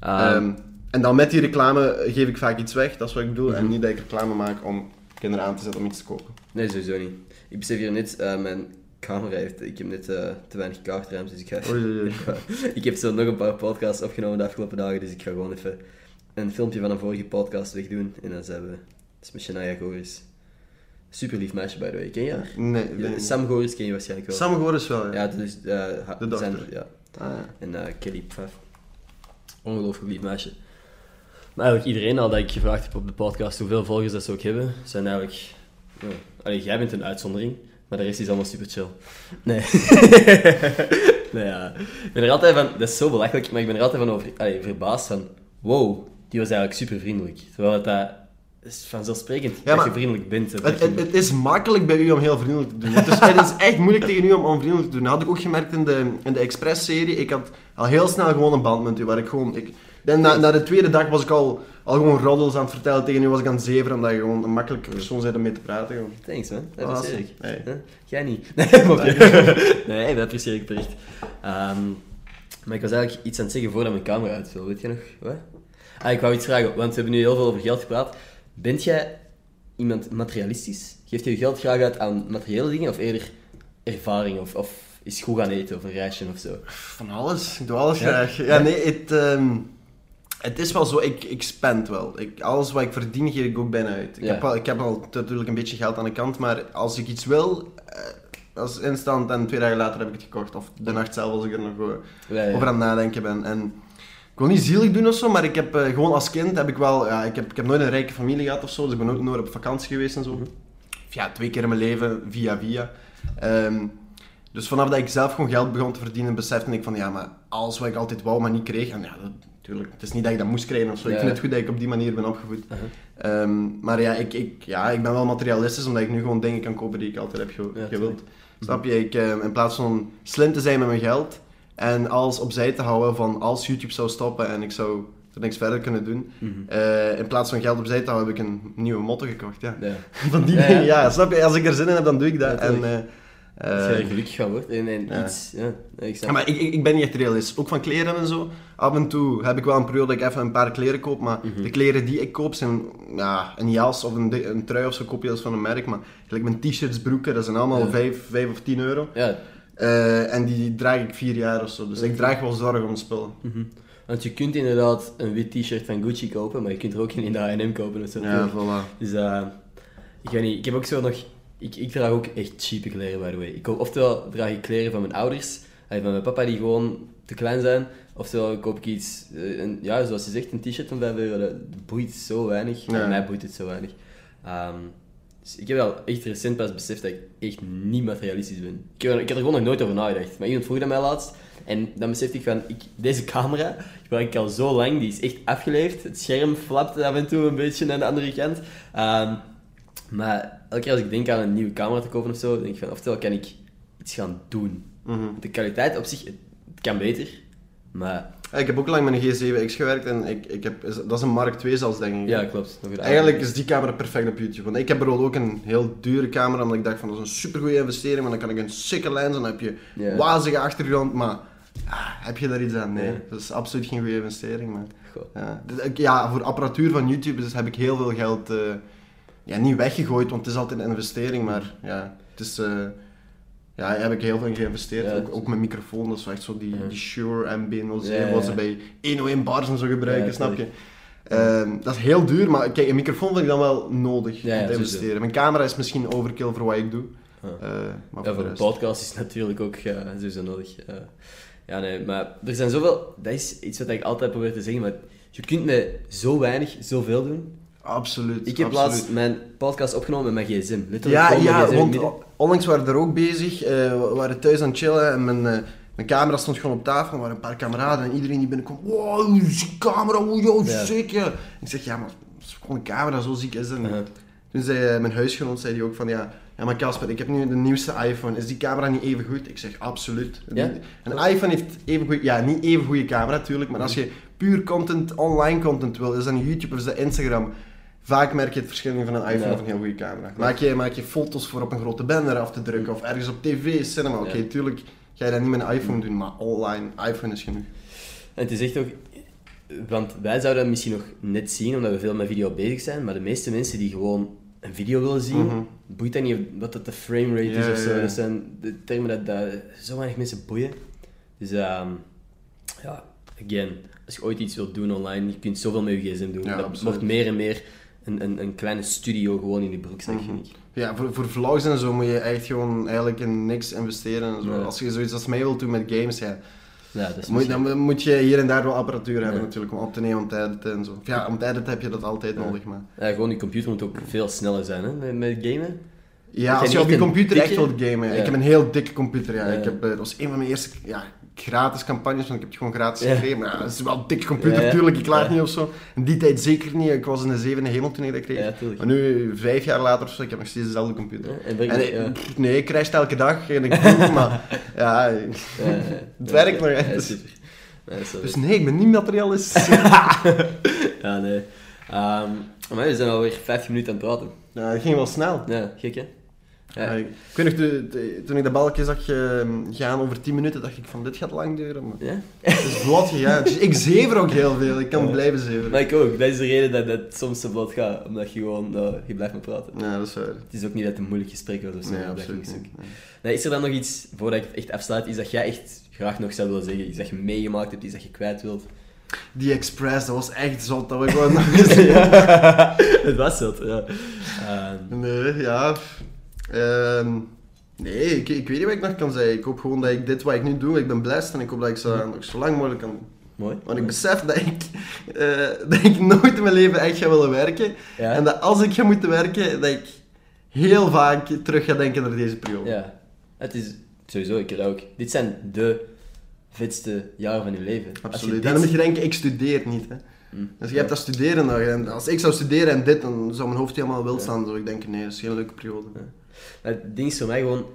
A: Ehm,
B: Ehm, en dan met die reclame geef ik vaak iets weg, dat is wat ik bedoel. En
A: Mhm.
B: niet dat ik reclame maak om kinderen aan te zetten om iets te kopen.
A: Nee, sowieso niet. Ik besef hier net, mijn camera heeft... Ik heb net eh, te weinig kaartruimte, dus ik ga...
B: Oei, oei, oei.
A: ik heb zo nog een paar podcasts opgenomen de afgelopen dagen, dus ik ga gewoon even een filmpje van een vorige podcast wegdoen. En dan zijn we... Dat is met Shania Goris. Super lief meisje, by the way. Ken je haar?
B: Nee,
A: Ja. Sam Goris ken je waarschijnlijk wel.
B: Sam Goris wel, ja.
A: Ja, dus...
B: De dochter.
A: zijn- ja.
B: Ah, ja.
A: En eh, Kelly Pfaff. Ongelooflijk lief meisje. Maar eigenlijk iedereen al dat ik gevraagd heb op de podcast hoeveel volgers dat ze ook hebben, zijn eigenlijk... Allee, jij bent een uitzondering, maar de rest is allemaal super chill. Nee. nee, ja. Ik ben er altijd van... Dat is zo belachelijk, maar ik ben er altijd van over, allee, verbaasd van... Wow, die was eigenlijk super vriendelijk. Terwijl het dat... Is vanzelfsprekend dat je vriendelijk bent.
B: Het,
A: je-
B: het, het is makkelijk bij u om heel vriendelijk te doen. Het is, het is echt moeilijk tegen u om, om vriendelijk te doen. Dat had ik ook gemerkt in de, in de Express-serie. Ik had al heel snel gewoon een band met u, waar ik gewoon... Ik, na, na de tweede dag was ik al, al gewoon roddels aan het vertellen. Tegen u was ik aan het zeveren, omdat je gewoon een makkelijke persoon bent om mee te praten. Gewoon.
A: Thanks, man. Dat
B: Ah,
A: apprecieer ik.
B: nee.
A: Huh? Jij niet. Nee, mopje. nee, dat apprecieer ik bericht. Ehm, maar ik was eigenlijk iets aan het zeggen voordat mijn camera uitviel. Weet je nog? Wat? Ah, ik wou iets vragen, want we hebben nu heel veel over geld gepraat. Bent jij iemand materialistisch? Geeft je je geld graag uit aan materiële dingen of eerder ervaring of, of is goed gaan eten of een reisje of zo?
B: Van alles. Ik doe alles
A: Ja?
B: graag. Ja, nee, het, ehm, het is wel zo. Ik, ik spend wel. Ik, alles wat ik verdien, geef ik ook bijna uit. Ik,
A: Ja.
B: heb, al, ik heb al natuurlijk een beetje geld aan de kant, maar als ik iets wil... eh, als instant en twee dagen later heb ik het gekocht. Of de nacht zelf als ik er nog eh,
A: Ja, ja.
B: over aan het nadenken ben. En ik wil niet zielig doen of zo, maar ik heb eh, gewoon als kind heb ik wel... Ja, ik, heb, ik heb nooit een rijke familie gehad of zo, dus ik ben ook nooit op vakantie geweest en zo.
A: Mhm.
B: Of Ja, twee keer in mijn leven, via via. Ehm, dus vanaf dat ik zelf gewoon geld begon te verdienen, besefte ik van ja, maar alles wat ik altijd wou, maar niet kreeg. En ja, dat, natuurlijk, het is niet dat ik dat moest krijgen of zo. Ik vind het goed dat ik op die manier ben opgevoed. Ehm, maar ja ik, ik, ja, ik ben wel materialistisch, omdat ik nu gewoon dingen kan kopen die ik altijd heb ge-
A: Ja,
B: gewild. Snap je? Ik, eh, in plaats van slim te zijn met mijn geld en alles opzij te houden van als YouTube zou stoppen en ik zou er niks verder kunnen doen.
A: Mhm.
B: eh, in plaats van geld opzij te houden, heb ik een nieuwe motto gekocht. Ja.
A: Ja.
B: Van die
A: Ja, ja.
B: dingen, ja. snap je? Als ik er zin in heb, dan doe ik dat. En
A: tuurlijk.
B: eh,
A: Uh, dat je er gelukkig van wordt en, en ja. iets... Ja,
B: ik ja, maar ik, ik, ben niet echt realist. Ook van kleren en zo. Af en toe heb ik wel een periode dat ik even een paar kleren koop, maar mhm. de kleren die ik koop zijn ja, een jas of een, een trui of zo koop je als van een merk, maar gelijk mijn t-shirts, broeken, dat zijn allemaal 5 ja. of 10 euro. Ja. Uh, en die draag ik vier jaar of zo, dus ik draag wel zorg om spullen.
A: Mm Want je kunt inderdaad een wit t-shirt van Gucci kopen, maar je kunt er ook geen in de H&M kopen of zo.
B: Ja, voilà.
A: Dus uh, ik weet niet, ik heb ook zo nog ik, ik draag ook echt cheap kleren, by the way. Ik koop, oftewel draag ik kleren van mijn ouders, van mijn papa die gewoon te klein zijn. Oftewel koop ik iets, eh, een, ja, zoals je zegt, een t-shirt van 5 euro. Dat boeit zo weinig. Ja. mij boeit het zo weinig. Um, dus ik heb wel echt recent pas beseft dat ik echt niet materialistisch ben. Ik heb, ik er gewoon nog nooit over nagedacht. Maar iemand vroeg dat mij laatst. En dan besefte ik van, ik, deze camera gebruik ik al zo lang, die is echt afgeleefd. Het scherm flapt af en toe een beetje naar de andere kant. Um, maar elke keer als ik denk aan een nieuwe camera te kopen of zo, denk ik van, oftewel kan ik iets gaan doen. Mhm. De kwaliteit op zich, het kan beter, maar...
B: ik heb ook lang met een G7X gewerkt en ik, ik heb, dat is een Mark 2 zelfs, denk ik.
A: Ja, klopt.
B: Eigenlijk is die camera perfect op YouTube. Want ik heb bijvoorbeeld ook een heel dure camera, omdat ik dacht van dat is een supergoeie investering, maar dan kan ik een sikke lens en dan heb je yeah. wazige achtergrond, maar ah, heb je daar iets aan? Nee, dat is absoluut geen goede investering. Maar, ja. Dus ja, voor apparatuur van YouTube dus heb ik heel veel geld... Uh, ja, niet weggegooid, want het is altijd een investering, maar ja, het is... Uh, ja, daar heb ik heel veel in geïnvesteerd. ook, ook met microfoon, dat is echt zo die, die Shure MB07, wat ze bij 101 bars en zo gebruiken, snap je? Uh, dat is heel duur, maar kijk, een microfoon vind ik dan wel nodig om te investeren. Mijn camera is misschien overkill voor wat ik doe. Uh,
A: maar ja, voor, een podcast is natuurlijk ook sowieso nodig. ja, nee, maar er zijn zoveel... Dat is iets wat ik altijd probeer te zeggen, maar je kunt met zo weinig zoveel doen.
B: Absoluut.
A: Ik heb
B: absoluut.
A: laatst mijn podcast opgenomen met mijn gsm.
B: Ja, ja want onlangs waren we er ook bezig. Uh, we waren thuis aan het chillen en mijn, uh, mijn camera stond gewoon op tafel. Er waren een paar kameraden en iedereen die binnenkwam. Wow, ziek camera, wow, ja. ziek. Ja. Ik zeg, ja, maar is gewoon een camera, zo ziek is -huh. Toen zei uh, mijn huisgenoot zei die ook van, ja, ja maar Casper, ik heb nu de nieuwste iPhone. Is die camera niet even goed? Ik zeg, absoluut. Ja? Een iPhone heeft even goed, ja, niet even goede camera natuurlijk, maar als je puur content, online content wil, is dat YouTube of is dat Instagram Vaak merk je het verschil van een iPhone of een heel goede camera. Maak je, maak je foto's voor op een grote banner af te drukken of ergens op tv, cinema. Oké, okay, tuurlijk ga je dat niet met een iPhone doen, maar online, iPhone is genoeg.
A: En het is echt ook... Want wij zouden dat misschien nog net zien, omdat we veel met video bezig zijn, maar de meeste mensen die gewoon een video willen zien, mm boeit dat niet wat dat de frame rate is of zo. Dat zijn de termen dat, dat zo weinig mensen boeien. Dus um, ja, again, als je ooit iets wilt doen online, je kunt zoveel met je gsm doen. Ja, dat wordt meer en meer een, een, een kleine studio gewoon in die broekzak, mm -hmm.
B: Ja, voor, voor vlogs en zo moet je echt gewoon eigenlijk in niks investeren. En zo. Als je zoiets als mij wilt doen met games, ja, ja, dat is moet, dan moet je hier en daar wel apparatuur hebben natuurlijk om op te nemen, om te editen en zo. Ja, om te editen heb je dat altijd nodig, maar...
A: Ja, gewoon die computer moet ook veel sneller zijn, hè, met, met gamen.
B: Ja, als je op je computer echt wilt gamen. Ik heb een heel dikke computer, ja. Ik heb, eh, dat was een van mijn eerste... Ja, gratis campagnes, want ik heb het gewoon gratis gekregen. Maar ja, het is wel een dikke computer, natuurlijk. Ik laat niet of zo. In die tijd zeker niet. Ik was in de zevende hemel toen ik dat kreeg. maar nu, vijf jaar later of zo, ik heb nog steeds dezelfde computer. en en, nee, ik crash elke dag en ik doe maar ja, het werkt nog. Echt. Dus, nee, ik ben niet materialist.
A: ja, nee. Um, maar we zijn alweer 15 minuten aan het praten.
B: Ja, dat ging wel snel.
A: Ja, gek hè?
B: Ja. ik weet nog, toen ik dat balkje zag uh, gaan over 10 minuten, dacht ik van dit gaat lang duren. Maar ja? Het is vlot gegaan. Dus ik zever ook heel veel, ik kan blijven zeveren.
A: Maar ik ook, dat is de reden dat het soms zo vlot gaat, omdat je gewoon, uh, je blijft maar praten.
B: Ja, dat is waar. Het
A: is ook niet dat het een moeilijk gesprek wordt of zo.
B: Nee, absoluut niet.
A: Nee. is er dan nog iets, voordat ik het echt afsluit, iets dat jij echt graag nog zou willen zeggen? Iets dat je meegemaakt hebt, iets dat je kwijt wilt?
B: Die Express, dat was echt zot. Dat we gewoon nog eens...
A: het was zot, ja.
B: Um... Nee, ja... Ehm, nee, ik, ik weet niet wat ik nog kan zeggen. Ik hoop gewoon dat ik dit wat ik nu doe, ik ben blessed en ik hoop dat ik zo, nog zo lang mogelijk kan
A: Mooi.
B: Want ik besef dat ik, uh, dat ik nooit in mijn leven echt ga willen werken. En dat als ik ga moeten werken, dat ik heel vaak terug ga denken naar deze periode.
A: Ja, het is sowieso, ik ook. Dit zijn de vetste jaren van je leven.
B: Absoluut. Dit... En dan moet je denken, ik studeer niet. Hè. Mm. Dus je hebt dat studeren nog. En als ik zou studeren en dit, dan zou mijn hoofd helemaal wild staan. Dan zou ik denken, nee, dat is geen leuke periode. Ja.
A: Het ding is voor mij gewoon...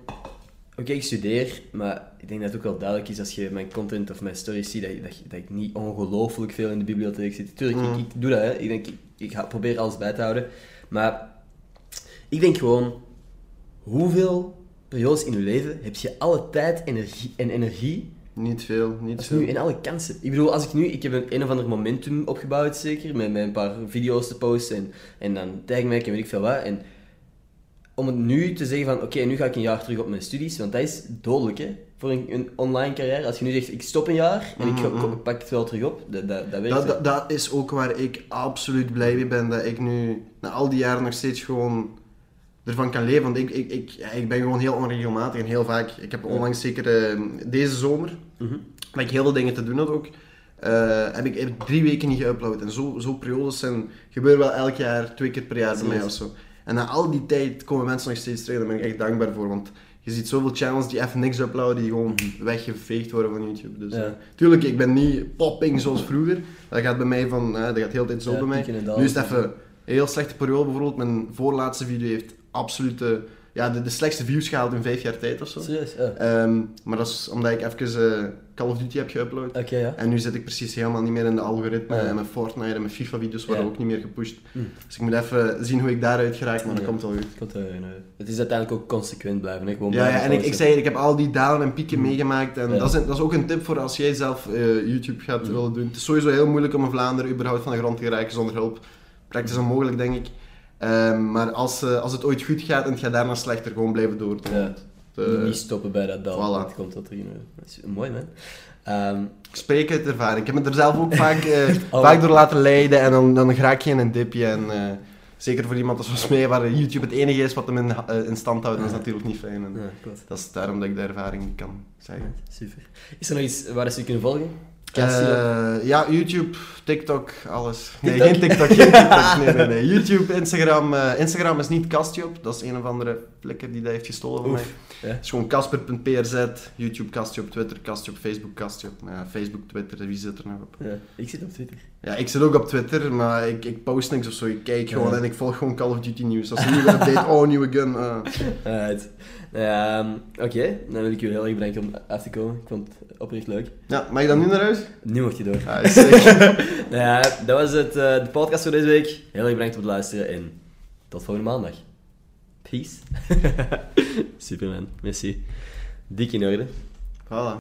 A: Oké, ik studeer, maar ik denk dat het ook wel duidelijk is als je mijn content of mijn stories ziet, dat, dat, dat ik niet ongelooflijk veel in de bibliotheek zit. Tuurlijk, ik, mm. ik, doe dat, hè. Ik, denk, ik, ik ga, probeer alles bij te houden. Maar ik denk gewoon, hoeveel periodes in je leven heb je alle tijd energie, en energie
B: Niet veel, niet veel.
A: nu en alle kansen. Ik bedoel, als ik nu, ik heb een, een of ander momentum opgebouwd zeker, met, met een paar video's te posten en, en dan tagmerken en weet ik veel wat. En om het nu te zeggen van, oké, nu ga ik een jaar terug op mijn studies, want dat is dodelijk hè, voor een, een online carrière. Als je nu zegt, ik stop een jaar en ik,
B: Mhm.
A: ik pak het wel terug op, dat, dat, dat werkt
B: Dat, dat, dat is ook waar ik absoluut blij mee ben, dat ik nu na al die jaren nog steeds gewoon ervan kan leven. Want ik, ik, ik, ja, ik ben gewoon heel onregelmatig en heel vaak. Ik heb onlangs zeker eh, deze zomer,
A: Mhm.
B: dat ik heel veel dingen te doen had ook, eh, heb, ik, heb drie weken niet geüpload. En zo, zo periodes zijn, gebeuren wel elk jaar, twee keer per jaar bij mij of zo. En na al die tijd komen mensen nog steeds terug, daar ben ik echt dankbaar voor. Want je ziet zoveel channels die even niks uploaden, die gewoon weggeveegd worden van YouTube. Dus,
A: Ja.
B: eh, tuurlijk, ik ben niet popping zoals vroeger. Dat gaat bij mij van, eh, dat gaat heel de tijd zo
A: Ja,
B: bij mij. Nu is het even een heel slechte periode bijvoorbeeld. Mijn voorlaatste video heeft absolute, ja, de, de slechtste views gehaald in vijf jaar tijd of zo.
A: Serieus? Ja.
B: Ehm, maar dat is omdat ik even eh, Call of Duty heb geüpload.
A: Ja.
B: En nu zit ik precies helemaal niet meer in de algoritme.
A: Ja.
B: En mijn Fortnite en mijn FIFA-video's worden ook niet meer gepusht.
A: Hm.
B: Dus ik moet even zien hoe ik daaruit geraak, maar dat komt wel goed.
A: Komt eh, Het is uiteindelijk ook consequent blijven, hè. Gewoon
B: Ja,
A: blijven
B: en ik, ik zei, ik heb al die dalen en pieken meegemaakt. En dat, is een- dat is ook een tip voor als jij zelf eh, YouTube gaat
A: Mm.
B: willen doen. Het is sowieso heel moeilijk om in Vlaanderen überhaupt van de grond te geraken zonder hulp. Praktisch onmogelijk, denk ik. Ehm, maar als, eh, als het ooit goed gaat en het gaat daarna slechter, gewoon blijven doordoen.
A: Ja.
B: Eh,
A: Niet stoppen bij dat dal.
B: voilà.
A: Het komt tot erin. hè. Dat is mooi, man. Ehm,
B: Ik spreek uit ervaring. Ik heb me er zelf ook vaak, eh,
A: Oh.
B: vaak door laten leiden en dan, dan raak je in een dipje. En, eh, zeker voor iemand zoals mij, waar YouTube het enige is wat hem in, eh, in stand houdt, dat is natuurlijk niet fijn. En
A: ja.
B: Dat is daarom dat ik de ervaring niet kan zeggen.
A: Super. Is er nog iets waar ze je kunnen volgen?
B: Eh, ja, YouTube, TikTok, alles. Nee,
A: TikTok?
B: geen TikTok, geen TikTok. Nee, nee, nee. YouTube, Instagram. eh, Instagram is niet Kastjop, dat is een of andere flikker die dat heeft gestolen van
A: Oef,
B: mij.
A: ja.
B: Het is gewoon Casper.prz, YouTube Kastjop, Twitter Kastjop, Facebook Kastjop. Maar ja, Facebook, Twitter, wie zit er nog op?
A: Ja, ik zit op Twitter.
B: Ja, ik zit ook op Twitter, maar ik, ik post niks of zo. Ik kijk gewoon en ik volg gewoon Call of Duty nieuws. Als er een nieuwe update, oh, nieuwe gun. Ah.
A: Ehm, Oké, dan wil ik jullie heel erg bedanken om af te komen. Ik vond het oprecht leuk.
B: Ja, mag ik dan nu naar huis?
A: Nu mocht je door.
B: Sick.
A: Nou ja, dat was het, eh, de podcast voor deze week. Heel erg bedankt voor het luisteren en tot volgende maandag. Peace. Superman, merci. Dik in orde.
B: Voilà.